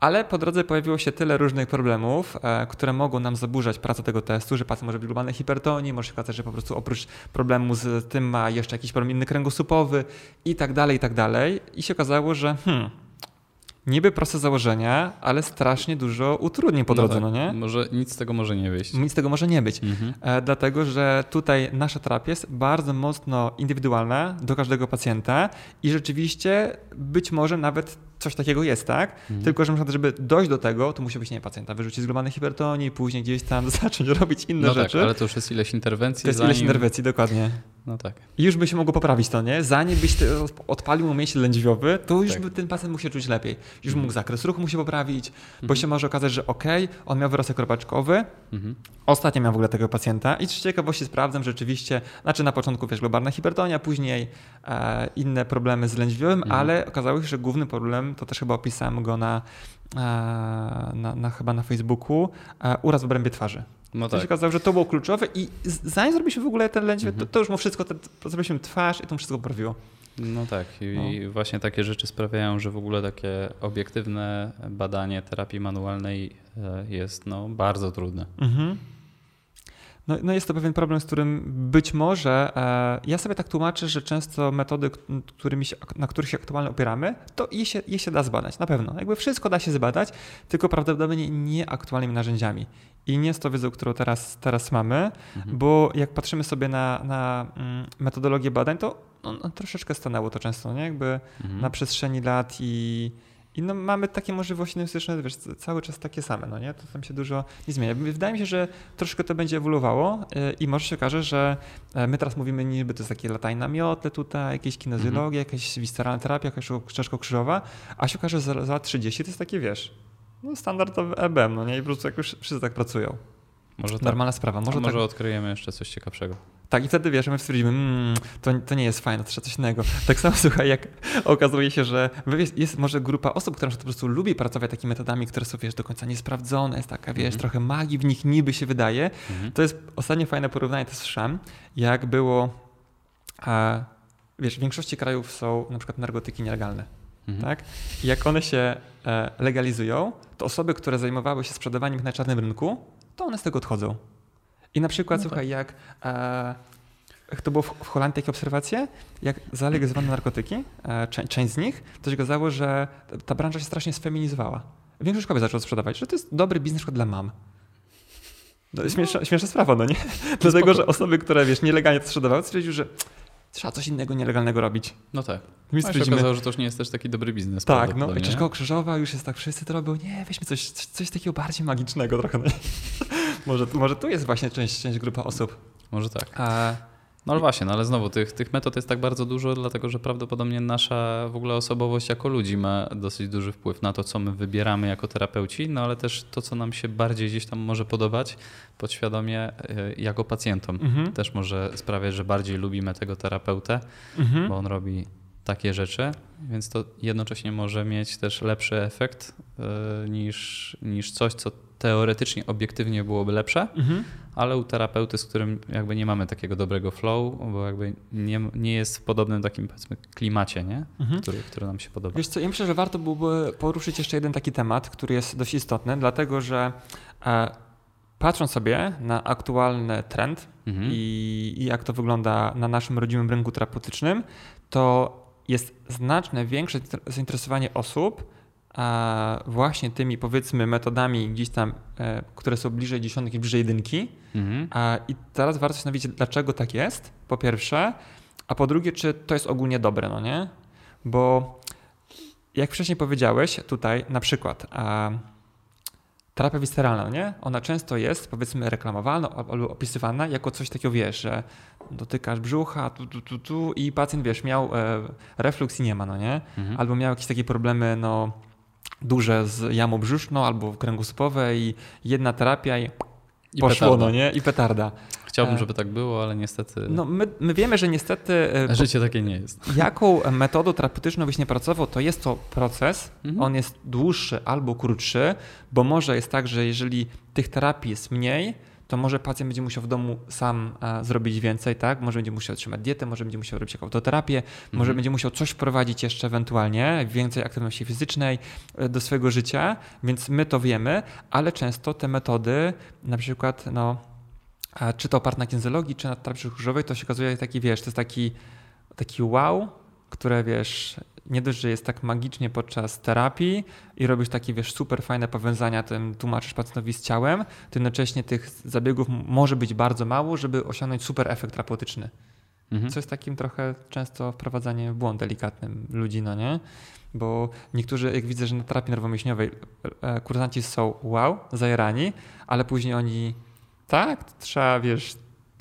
Ale po drodze pojawiło się tyle różnych problemów, e, które mogą nam zaburzać pracę tego testu, że pacjent może być globalnej hipertonii, może się okazać, że po prostu oprócz problemu z tym ma jeszcze jakiś problem inny kręgosłupowy i tak dalej, i tak dalej. I się okazało, że hmm, niby proste założenia, ale strasznie dużo utrudnień po drodze, no, tak. nie? Może nic z tego może nie wyjść. Nic z tego może nie być. Mhm. E, dlatego, że tutaj nasza terapia jest bardzo mocno indywidualna do każdego pacjenta i rzeczywiście być może nawet coś takiego jest, tak? Mhm. Tylko, że przykład, żeby dojść do tego, to musi być nie pacjenta wyrzucić z globalnej hipertonii, później gdzieś tam zacząć robić inne No tak, rzeczy. ale to już jest ileś interwencji. to jest zanim... ileś interwencji, dokładnie. No tak. I już by się mogło poprawić to, nie? Zanim byś odpalił mu mięsień lędźwiowy, to już Tak. by ten pacjent mógł się czuć lepiej. Już Mhm. mógł zakres ruchu mu się poprawić, bo Mhm. się może okazać, że okej, on miał wyrostek robaczkowy, Mhm. Ostatnio miałem w ogóle tego pacjenta i z ciekawości sprawdzam rzeczywiście, znaczy na początku wiesz, globalna hipertonia, później e, inne problemy z lędźwiowym, Mhm. ale okazało się, że główny problem, to też chyba opisałem go na, e, na, na chyba na Facebooku, e, uraz w obrębie twarzy. No To się tak. okazało, że to było kluczowe i zanim zrobiliśmy w ogóle ten lędźwiowy, Mhm. to, to już mu wszystko, to zrobiliśmy twarz i to mu wszystko poprawiło. No tak. I właśnie takie rzeczy sprawiają, że w ogóle takie obiektywne badanie terapii manualnej e, jest no, bardzo trudne. Mhm. No, no jest to pewien problem, z którym być może e, ja sobie tak tłumaczę, że często metody, którymi się, na których się aktualnie opieramy, to je się, je się da zbadać, na pewno. Jakby wszystko da się zbadać, tylko prawdopodobnie nie aktualnymi narzędziami. I nie z tą wiedzą, którą teraz, teraz mamy, mhm. bo jak patrzymy sobie na, na mm, metodologię badań, to no, no, troszeczkę stanęło to często, nie? Jakby mhm. na przestrzeni lat i i no, mamy takie możliwości linguistyczne, wiesz, cały czas takie same, no nie? To tam się dużo nie zmienia. Wydaje mi się, że troszkę to będzie ewoluowało e, i może się okaże, że e, my teraz mówimy niby to jest takie latanie na miotle tutaj, jakieś kinezjologia, -hmm. jakaś visceralna terapia, jakaś czaszko krzyżowa, a się okaże, że za, za 30 to jest takie, wiesz, no standardowy EBM, no nie? I po prostu jak już wszyscy tak pracują. Może tak. Normalna sprawa. Może, może tak... odkryjemy jeszcze coś ciekawszego. Tak, i wtedy wiesz, my stwierdzimy, mmm, to, to nie jest fajne, to trzeba coś innego. Tak samo słuchaj, jak okazuje się, że jest, jest może grupa osób, która po prostu lubi pracować takimi metodami, które są, wiesz, do końca niesprawdzone, jest taka, wiesz, mm -hmm. trochę magii w nich niby się wydaje. Mm -hmm. To jest ostatnie fajne porównanie, to słyszałem, jak było, a, wiesz, w większości krajów są na przykład narkotyki nielegalne. Mhm. Tak? I jak one się e, legalizują, to osoby, które zajmowały się sprzedawaniem ich na czarnym rynku, to one z tego odchodzą. I na przykład, no słuchaj, tak. jak e, to było w, w Holandii takie obserwacje, jak zalegalizowano narkotyki, e, część, część z nich, to się okazało, że ta branża się strasznie sfeminizowała. Większość kobiet zaczęło sprzedawać, że to jest dobry biznes dla mam. No, śmieszna, śmieszna sprawa, no nie? Dlatego, że osoby, które wiesz, nielegalnie to sprzedawały, stwierdziły, że trzeba coś innego nielegalnego robić. No tak. My no się okazało, że to już nie jest też taki dobry biznes. Tak, no Czeszko Krzyżowa już jest tak, wszyscy to robią, nie, weźmy coś, coś takiego bardziej magicznego trochę. No może, może tu jest właśnie część, część grupa osób. Może tak. A... No ale właśnie, no ale znowu tych, tych metod jest tak bardzo dużo, dlatego że prawdopodobnie nasza w ogóle osobowość jako ludzi ma dosyć duży wpływ na to, co my wybieramy jako terapeuci, no ale też to, co nam się bardziej gdzieś tam może podobać podświadomie e, jako pacjentom. Mhm. Też może sprawiać, że bardziej lubimy tego terapeutę, mhm. bo on robi takie rzeczy, więc to jednocześnie może mieć też lepszy efekt yy, niż, niż coś, co teoretycznie, obiektywnie byłoby lepsze, mhm. ale u terapeuty, z którym jakby nie mamy takiego dobrego flow, bo jakby nie, nie jest w podobnym takim powiedzmy klimacie, nie? Mhm. Który, który nam się podoba. Wiesz co, ja myślę, że warto byłoby poruszyć jeszcze jeden taki temat, który jest dość istotny, dlatego że e, patrząc sobie na aktualny trend mhm. i, i jak to wygląda na naszym rodzimym rynku terapeutycznym, to jest znaczne większe zainteresowanie osób a właśnie tymi powiedzmy metodami gdzieś tam, e, które są bliżej dziesiątki, bliżej jedynki. Mhm. A, I teraz warto się zastanowić, dlaczego tak jest, po pierwsze, a po drugie, czy to jest ogólnie dobre, no nie? Bo jak wcześniej powiedziałeś tutaj, na przykład a, terapia visceralna, no nie? Ona często jest powiedzmy reklamowana albo opisywana jako coś takiego, wiesz, że dotykasz brzucha, tu, tu, tu, tu i pacjent, wiesz, miał e, refluks i nie ma, no nie? Mhm. Albo miał jakieś takie problemy, no duże z jamą brzuszną albo kręgosłupowe i jedna terapia i, I poszło, petarda. no nie? I petarda. Chciałbym, e, żeby tak było, ale niestety. No my, my wiemy, że niestety. E, życie takie nie jest. Jaką metodą terapeutyczną byś nie pracował, to jest to proces. Mhm. On jest dłuższy albo krótszy, bo może jest tak, że jeżeli tych terapii jest mniej, to może pacjent będzie musiał w domu sam a, zrobić więcej, tak? Może będzie musiał otrzymać dietę, może będzie musiał robić jakąś autoterapię, mhm. może będzie musiał coś wprowadzić jeszcze ewentualnie, więcej aktywności fizycznej e, do swojego życia, więc my to wiemy, ale często te metody, na przykład, no, czy to oparte na kinezologii, czy na terapii krzyżowej, to się okazuje taki, wiesz, to jest taki, taki wow, które, wiesz, nie dość, że jest tak magicznie podczas terapii i robisz takie, wiesz, super fajne powiązania, tym tłumaczysz pacjentowi z ciałem, to jednocześnie tych zabiegów może być bardzo mało, żeby osiągnąć super efekt terapeutyczny. Mhm. Co jest takim trochę często wprowadzaniem w błąd delikatnym ludzi, no nie? Bo niektórzy, jak widzę, że na terapii nerwomięśniowej e, kursanci są wow, zajerani, ale później oni tak, trzeba, wiesz,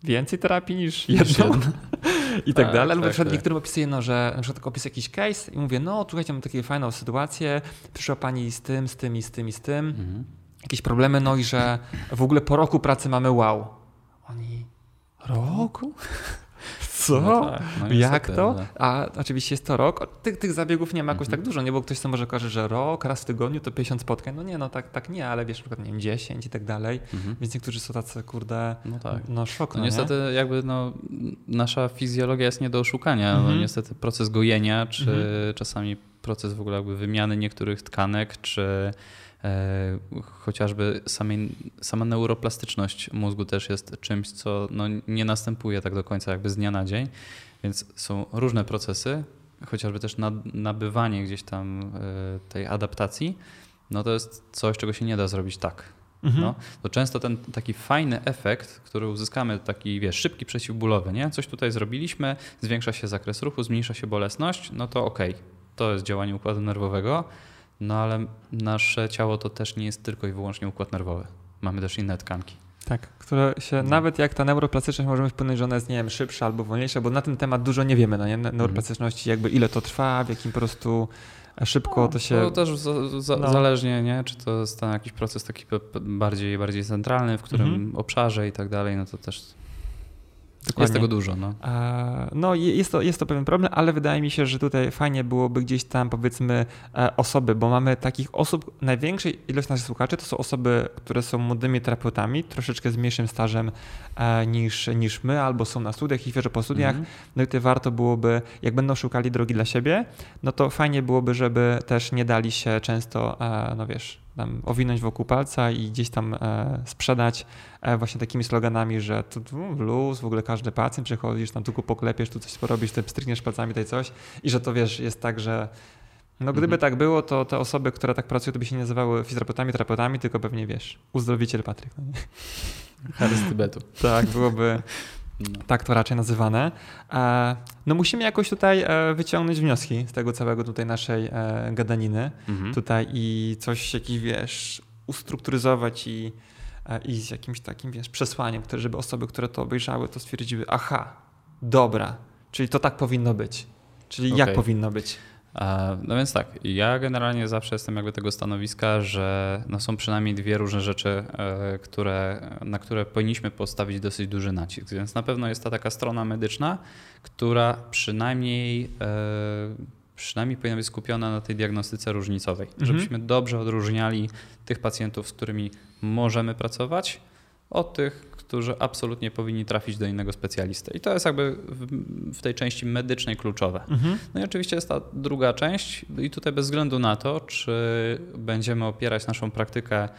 więcej terapii niż jedną i tak, tak dalej. Albo tak, na przykład tak. niektórym opisuje, no, że na przykład jakiś case i mówię, no słuchajcie, mam taką fajną sytuację, przyszła pani z tym, z tym i z tym i z tym, mhm. jakieś problemy, no i że w ogóle po roku pracy mamy wow. Oni, roku? Co? No tak, no Jak to? No. A oczywiście jest to rok. Tych, tych zabiegów nie ma jakoś tak mhm. dużo, nie? Bo ktoś sobie może kojarzy, że rok, raz w tygodniu to 50 spotkań. No nie, no tak, tak nie, ale wiesz, na przykład nie wiem, 10 i tak dalej. Mhm. Więc niektórzy są tacy, kurde, no, tak. no szok. No, no niestety nie? jakby no, nasza fizjologia jest nie do oszukania. No mhm. No niestety proces gojenia, czy czasami proces w ogóle jakby wymiany niektórych tkanek, czy chociażby samej, sama neuroplastyczność mózgu też jest czymś, co no, nie następuje tak do końca jakby z dnia na dzień, więc są różne procesy, chociażby też nabywanie gdzieś tam e, tej adaptacji, no to jest coś, czego się nie da zrobić tak. Mhm. No, to często ten taki fajny efekt, który uzyskamy, taki wiesz, szybki przeciwbólowy, nie? Coś tutaj zrobiliśmy, zwiększa się zakres ruchu, zmniejsza się bolesność, no to okej, okay, to jest działanie układu nerwowego, no ale nasze ciało to też nie jest tylko i wyłącznie układ nerwowy. Mamy też inne tkanki. Tak, które się, no. nawet jak ta neuroplastyczność możemy wpłynąć, że ona jest, nie wiem, szybsza albo wolniejsza, bo na ten temat dużo nie wiemy, no nie? Mhm. Neuroplastyczności, jakby ile to trwa, w jakim po prostu szybko no, to się... To też za, za, no. zależnie, nie? Czy to jest jakiś proces taki bardziej, bardziej centralny, w którym mhm. obszarze i tak dalej, no to też Dokładnie. Jest tego dużo. No, no jest, to, jest to pewien problem, ale wydaje mi się, że tutaj fajnie byłoby gdzieś tam powiedzmy e, osoby, bo mamy takich osób, największej ilość naszych słuchaczy to są osoby, które są młodymi terapeutami, troszeczkę z mniejszym stażem e, niż, niż my, albo są na studiach i świeżo po studiach. Mm -hmm. No i tutaj warto byłoby, jak będą szukali drogi dla siebie, no to fajnie byłoby, żeby też nie dali się często, e, no wiesz, tam owinąć wokół palca i gdzieś tam e, sprzedać e, właśnie takimi sloganami, że tu, tu luz, w ogóle każdy pacjent przychodzisz, tam tu poklepiesz, tu coś porobisz, ty strykniesz palcami tutaj coś i że to wiesz, jest tak, że no gdyby mhm. tak było, to te osoby, które tak pracują, to by się nie nazywały fizjoterapeutami, terapeutami, tylko pewnie wiesz, uzdrowiciel Patryk. No? Harry z Tybetu. tak, byłoby, no. Tak to raczej nazywane. E, no musimy jakoś tutaj e, wyciągnąć wnioski z tego całego tutaj naszej e, gadaniny mhm. tutaj i coś jakiś, wiesz, ustrukturyzować i, i z jakimś takim, wiesz, przesłaniem, które, żeby osoby, które to obejrzały, to stwierdziły, aha, dobra, czyli to tak powinno być. Czyli okay. jak powinno być? No więc tak, ja generalnie zawsze jestem jakby tego stanowiska, że no są przynajmniej dwie różne rzeczy, e, które, na które powinniśmy postawić dosyć duży nacisk. Więc na pewno jest ta taka strona medyczna, która przynajmniej e, przynajmniej powinna być skupiona na tej diagnostyce różnicowej, mhm. żebyśmy dobrze odróżniali tych pacjentów, z którymi możemy pracować, od tych, którzy absolutnie powinni trafić do innego specjalisty. I to jest jakby w, tej części medycznej kluczowe. Mhm. No i oczywiście jest ta druga część, i tutaj bez względu na to, czy będziemy opierać naszą praktykę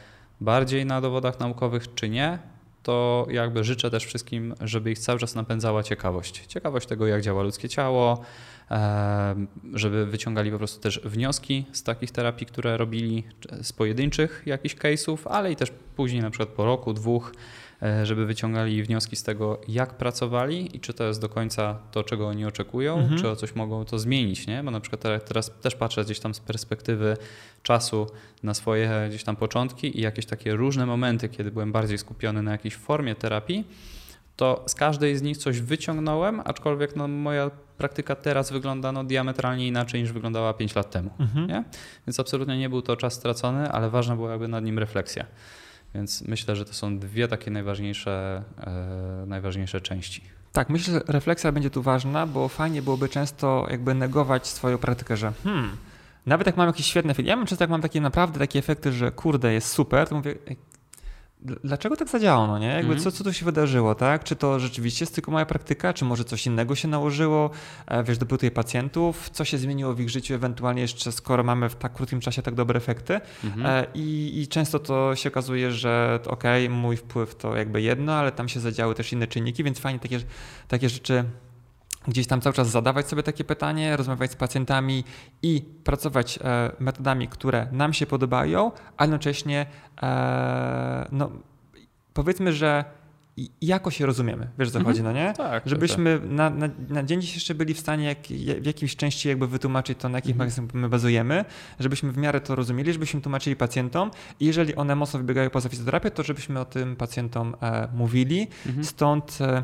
bardziej na dowodach naukowych, czy nie, to jakby życzę też wszystkim, żeby ich cały czas napędzała ciekawość. Ciekawość tego, jak działa ludzkie ciało, żeby wyciągali po prostu też wnioski z takich terapii, które robili, z pojedynczych jakichś case'ów, ale i też później na przykład po roku, dwóch, żeby wyciągali wnioski z tego, jak pracowali i czy to jest do końca to, czego oni oczekują, mhm. czy o coś mogą to zmienić, nie? Bo na przykład teraz też patrzę gdzieś tam z perspektywy czasu na swoje gdzieś tam początki i jakieś takie różne momenty, kiedy byłem bardziej skupiony na jakiejś formie terapii, to z każdej z nich coś wyciągnąłem, aczkolwiek no, moja praktyka teraz wygląda no, diametralnie inaczej niż wyglądała 5 lat temu. Mhm. Nie? Więc absolutnie nie był to czas stracony, ale ważna była jakby nad nim refleksja. Więc myślę, że to są dwie takie najważniejsze, e, najważniejsze części. Tak, myślę, że refleksja będzie tu ważna, bo fajnie byłoby często jakby negować swoją praktykę, że hmm, nawet jak mam jakieś świetne efekty, ja mam często jak mam takie naprawdę takie efekty, że kurde, jest super, to mówię, dlaczego tak zadziałało, no nie? Jakby mm. co, co tu się wydarzyło, tak? Czy to rzeczywiście jest tylko moja praktyka, czy może coś innego się nałożyło? E, wiesz, dopytuję pacjentów, co się zmieniło w ich życiu ewentualnie jeszcze, skoro mamy w tak krótkim czasie tak dobre efekty. Mm -hmm. I, I, często to się okazuje, że okej, okay, mój wpływ to jakby jedno, ale tam się zadziały też inne czynniki, więc fajnie takie, takie rzeczy gdzieś tam cały czas zadawać sobie takie pytanie, rozmawiać z pacjentami i pracować e, metodami, które nam się podobają, a jednocześnie e, no, powiedzmy, że jako się rozumiemy, wiesz co mhm. chodzi, no nie? Tak, Żebyśmy tak. Na, na, na, dzień dzisiejszy byli w stanie jak, w jakiejś części jakby wytłumaczyć to, na jakich mhm. my bazujemy, żebyśmy w miarę to rozumieli, żebyśmy tłumaczyli pacjentom i jeżeli one mocno wybiegają poza fizjoterapię, to żebyśmy o tym pacjentom e, mówili. Mhm. Stąd e,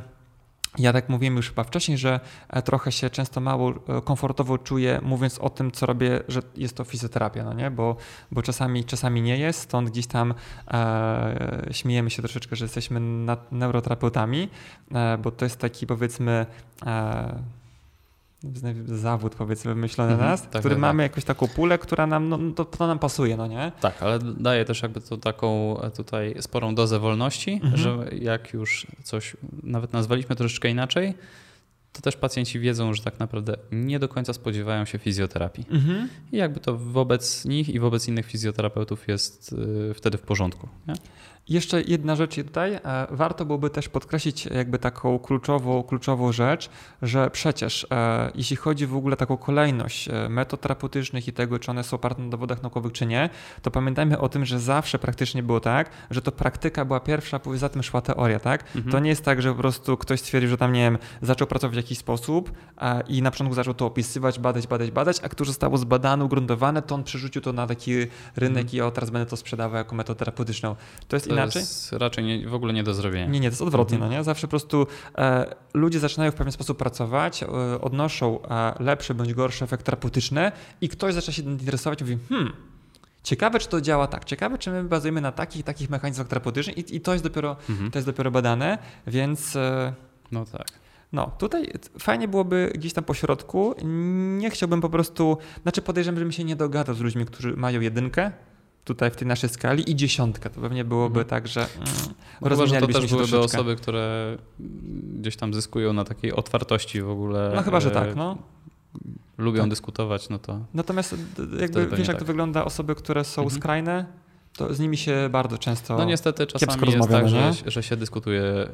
ja tak mówiłem już chyba wcześniej, że e, trochę się często mało e, komfortowo czuję mówiąc o tym, co robię, że jest to fizjoterapia, no nie? Bo, bo czasami, czasami nie jest, stąd gdzieś tam e, śmiejemy się troszeczkę, że jesteśmy neuroterapeutami, e, bo to jest taki powiedzmy e, zawód powiedzmy wymyślony mhm, nas, tak, który tak, mamy tak. jakąś taką pulę, która nam, no, to, to, nam pasuje, no nie? Tak, ale daje też jakby to taką tutaj sporą dozę wolności, mhm. że jak już coś nawet nazwaliśmy troszeczkę inaczej, to też pacjenci wiedzą, że tak naprawdę nie do końca spodziewają się fizjoterapii. Mhm. I jakby to wobec nich i wobec innych fizjoterapeutów jest y, wtedy w porządku. Nie? Jeszcze jedna rzecz tutaj. E, warto byłoby też podkreślić jakby taką kluczową, kluczową rzecz, że przecież e, jeśli chodzi w ogóle taką kolejność e, metod terapeutycznych i tego, czy one są oparte na dowodach naukowych, czy nie, to pamiętajmy o tym, że zawsze praktycznie było tak, że to praktyka była pierwsza, później za tym szła teoria, tak? Mhm. To nie jest tak, że po prostu ktoś stwierdził, że tam, nie wiem, zaczął pracować jakiś sposób i na początku zaczął to opisywać, badać, badać, badać, a które zostało zbadane, ugruntowane, to on przerzucił to na taki rynek Mhm. i o, teraz będę to sprzedawał jako metodę terapeutyczną. To jest To inaczej? jest raczej nie, w ogóle nie do zrobienia. Nie, nie, to jest odwrotnie, Mhm. no nie? Zawsze po prostu e, ludzie zaczynają w pewien sposób pracować, e, odnoszą e, lepszy bądź gorszy efekt terapeutyczny i ktoś zaczyna się interesować i mówi, hmm, ciekawe czy to działa tak, ciekawe czy my bazujemy na takich takich mechanizmach terapeutycznych i, i to, jest dopiero, Mhm. to jest dopiero badane, więc... E, No tak. No, tutaj fajnie byłoby gdzieś tam po środku. Nie chciałbym po prostu, znaczy podejrzewam, żebym się nie dogadał z ludźmi, którzy mają jedynkę tutaj w tej naszej skali i dziesiątkę. To pewnie byłoby Mhm. tak, że mm, że to też byłyby troszeczkę. osoby, które gdzieś tam zyskują na takiej otwartości w ogóle. No chyba, że e, tak, no. Lubią Tak. dyskutować, no to Natomiast d- jakby wiesz, jak tak. to wygląda osoby, które są Mhm. skrajne, to z nimi się bardzo często. no niestety czasami jest tak, że, że się dyskutuje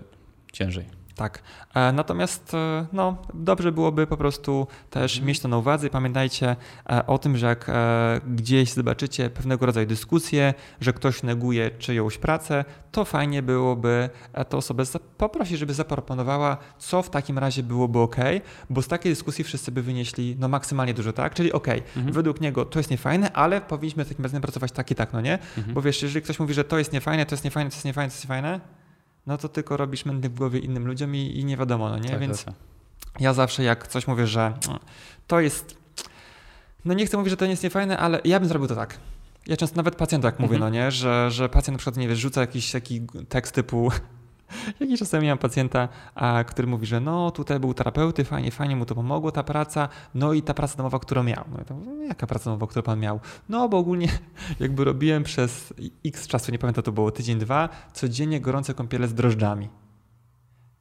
ciężej. Tak. E, Natomiast e, no, dobrze byłoby po prostu też Mhm. mieć to na uwadze i pamiętajcie e, o tym, że jak gdzieś zobaczycie pewnego rodzaju dyskusję, że ktoś neguje czyjąś pracę, to fajnie byłoby tę osobę poprosić, żeby zaproponowała, co w takim razie byłoby ok, bo z takiej dyskusji wszyscy by wynieśli no, maksymalnie dużo, tak? Czyli ok, Mhm. według niego to jest niefajne, ale powinniśmy w takim razie pracować tak i tak, no nie? Mhm. Bo wiesz, jeżeli ktoś mówi, że to jest niefajne, to jest niefajne, to jest niefajne, to jest niefajne, no to tylko robisz mędy w głowie innym ludziom i, i nie wiadomo, no nie? Tak, Więc tak, ja zawsze jak coś mówię, że mm, to jest, no nie chcę mówić, że to nie jest niefajne, ale ja bym zrobił to tak. Ja często nawet pacjentom jak mówię, Mhm. no nie, że, że pacjent na przykład, nie wiesz, rzuca jakiś taki tekst typu Jakiś czasem miałem pacjenta, a, który mówi, że no tutaj był terapeuty, fajnie, fajnie mu to pomogło ta praca, no i ta praca domowa, którą miał. No to, mówię, jaka praca domowa, którą pan miał? No bo ogólnie jakby robiłem przez x czasu, nie pamiętam, to było tydzień, dwa, codziennie gorące kąpiele z drożdżami.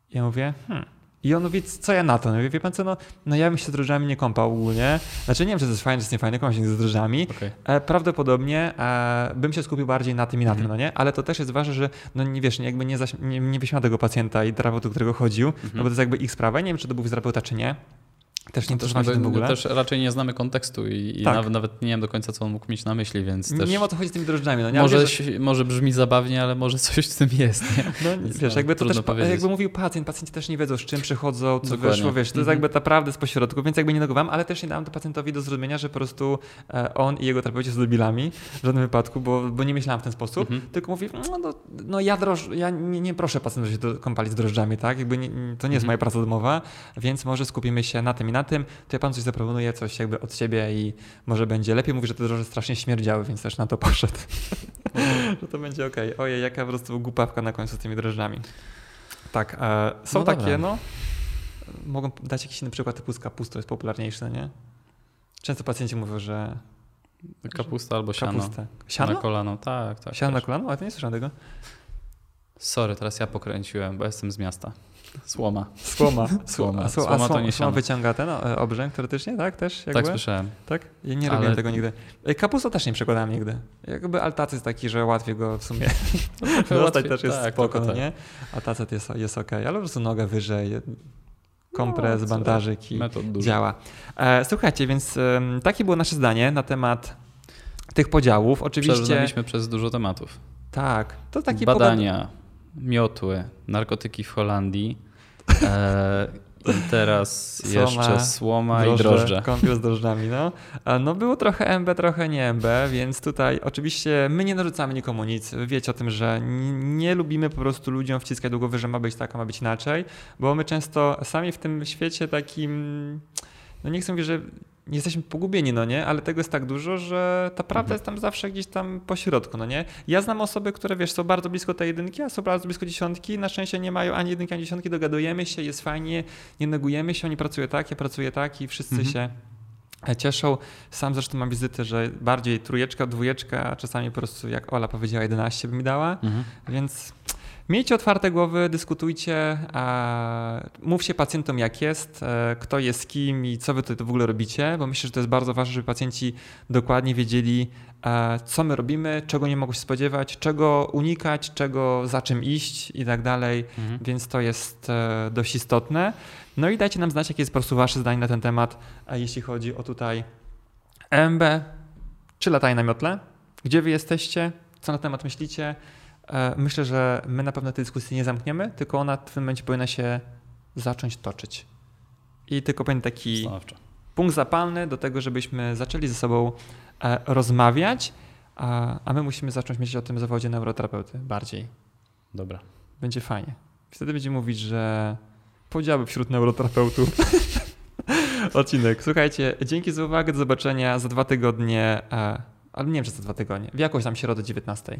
Ja mówię, hmm. I on mówi, co ja na to? No, wie pan co, no, no ja bym się z drożdżami nie kąpał ogólnie. Znaczy nie wiem, czy to jest fajne, czy jest niefajne, kąpać się z drożdżami. Okej. E, prawdopodobnie e, bym się skupił bardziej na tym i na tym, Mhm. no nie? Ale to też jest ważne, że no nie wiesz, jakby nie, zaś, nie, nie wyśmiał tego pacjenta i terapeuty, którego chodził, no bo to jest jakby ich sprawa. Nie wiem, czy to był fizjoterapeuta, czy nie. Też nie No też, w ogóle. też raczej nie znamy kontekstu i, i Tak. nawet, nawet nie wiem do końca, co on mógł mieć na myśli, więc też Nie wiem o co chodzi z tymi drożdżami. No, może, wiesz, może brzmi zabawnie, ale może coś w tym jest. Nie? No, Więc wiesz, no, jakby to też, powiedzieć. jakby mówił pacjent, pacjenci też nie wiedzą, z czym przychodzą, co Dokładnie. wyszło, wiesz, to jest Mhm. jakby naprawdę z pośrodku, więc jakby nie negowałem, ale też nie dałem to pacjentowi do zrozumienia, że po prostu e, on i jego terapeuci są debilami w żadnym wypadku, bo, bo nie myślałem w ten sposób, Mhm. tylko mówi, no, no, no ja, droż, ja nie, nie proszę pacjentów się do, kąpali z drożdżami, tak, jakby nie, to nie jest Mhm. moja praca domowa, więc może skupimy się na tym i na tym, to ja pan coś zaproponuję, coś jakby od siebie i może będzie lepiej, mówi, że te drożdże strasznie śmierdziały, więc też na to poszedł, że to będzie okej, ojej, jaka po prostu głupawka na końcu z tymi drożdżami. Tak, e, są No takie, dobra. no. Mogą dać jakiś inny przykład typu z kapustą, jest popularniejszy, no nie? Często pacjenci mówią, że Kapusta albo siano. kapustę. Na Siano? kolano, tak, tak. Siano na też. kolano? Ale to nie słyszałem tego. Sorry, teraz ja pokręciłem, bo jestem z miasta. Słoma. Słoma. Słoma. Słoma, Słoma to nie słoma siano. wyciąga ten obrzęk teoretycznie, tak? Też jakby? Tak słyszałem. Tak? Ja nie Ale- robiłem tego nigdy. E, Kapustą też nie przekładałem nigdy. Jakby altacy jest taki, że łatwiej go w sumie dostać też jest tak, spoko, no tak. nie? A tacet jest, jest okej, ale po prostu noga wyżej, kompres, co? bandażyk i Metod dużo. działa. E, słuchajcie, więc takie było nasze zdanie na temat tych podziałów. Oczywiście Przebrnęliśmy przez dużo tematów. tak, to taki Badania, miotły, narkotyki w Holandii. E, I teraz Słoma, jeszcze słoma drożdże, i drożdże. Kąpiel z drożdżami, no. No było trochę MB, trochę nie MB, więc tutaj oczywiście my nie narzucamy nikomu nic. Wiecie o tym, że nie lubimy po prostu ludziom wciskać do głowy, że ma być tak, a ma być inaczej, bo my często sami w tym świecie takim, no nie chcę mówić, że jesteśmy pogubieni, no nie, ale tego jest tak dużo, że ta prawda Mhm. jest tam zawsze gdzieś tam po środku, no nie. Ja znam osoby, które wiesz, są bardzo blisko tej jedynki, a są bardzo blisko dziesiątki, na szczęście nie mają ani jedynki, ani dziesiątki, dogadujemy się, jest fajnie, nie negujemy się, oni pracują tak, ja pracuję tak i wszyscy Mhm. się e, cieszą. Sam zresztą mam wizyty, że bardziej trójeczka, dwójeczka, a czasami po prostu jak Ola powiedziała 11 by mi dała, Mhm. więc Miejcie otwarte głowy, dyskutujcie, a mówcie pacjentom jak jest, e, kto jest kim i co wy tutaj w ogóle robicie, bo myślę, że to jest bardzo ważne, żeby pacjenci dokładnie wiedzieli, e, co my robimy, czego nie mogą się spodziewać, czego unikać, czego za czym iść i tak dalej, Mhm. więc to jest e, dość istotne. No i dajcie nam znać, jakie jest po prostu wasze zdanie na ten temat, a jeśli chodzi o tutaj EMB, czy latanie na miotle, gdzie wy jesteście, co na temat myślicie, Myślę, że my na pewno tej dyskusji nie zamkniemy, tylko ona w tym momencie powinna się zacząć toczyć. I tylko powinien taki Stanowczo. punkt zapalny do tego, żebyśmy zaczęli ze sobą e, rozmawiać, a, a my musimy zacząć myśleć o tym zawodzie neuroterapeuty bardziej. Dobra. Będzie fajnie. Wtedy będziemy mówić, że podziały wśród neuroterapeutów. Odcinek. Słuchajcie, dzięki za uwagę, do zobaczenia za dwa tygodnie, e, ale nie wiem, czy za dwa tygodnie, w jakąś tam środę 19.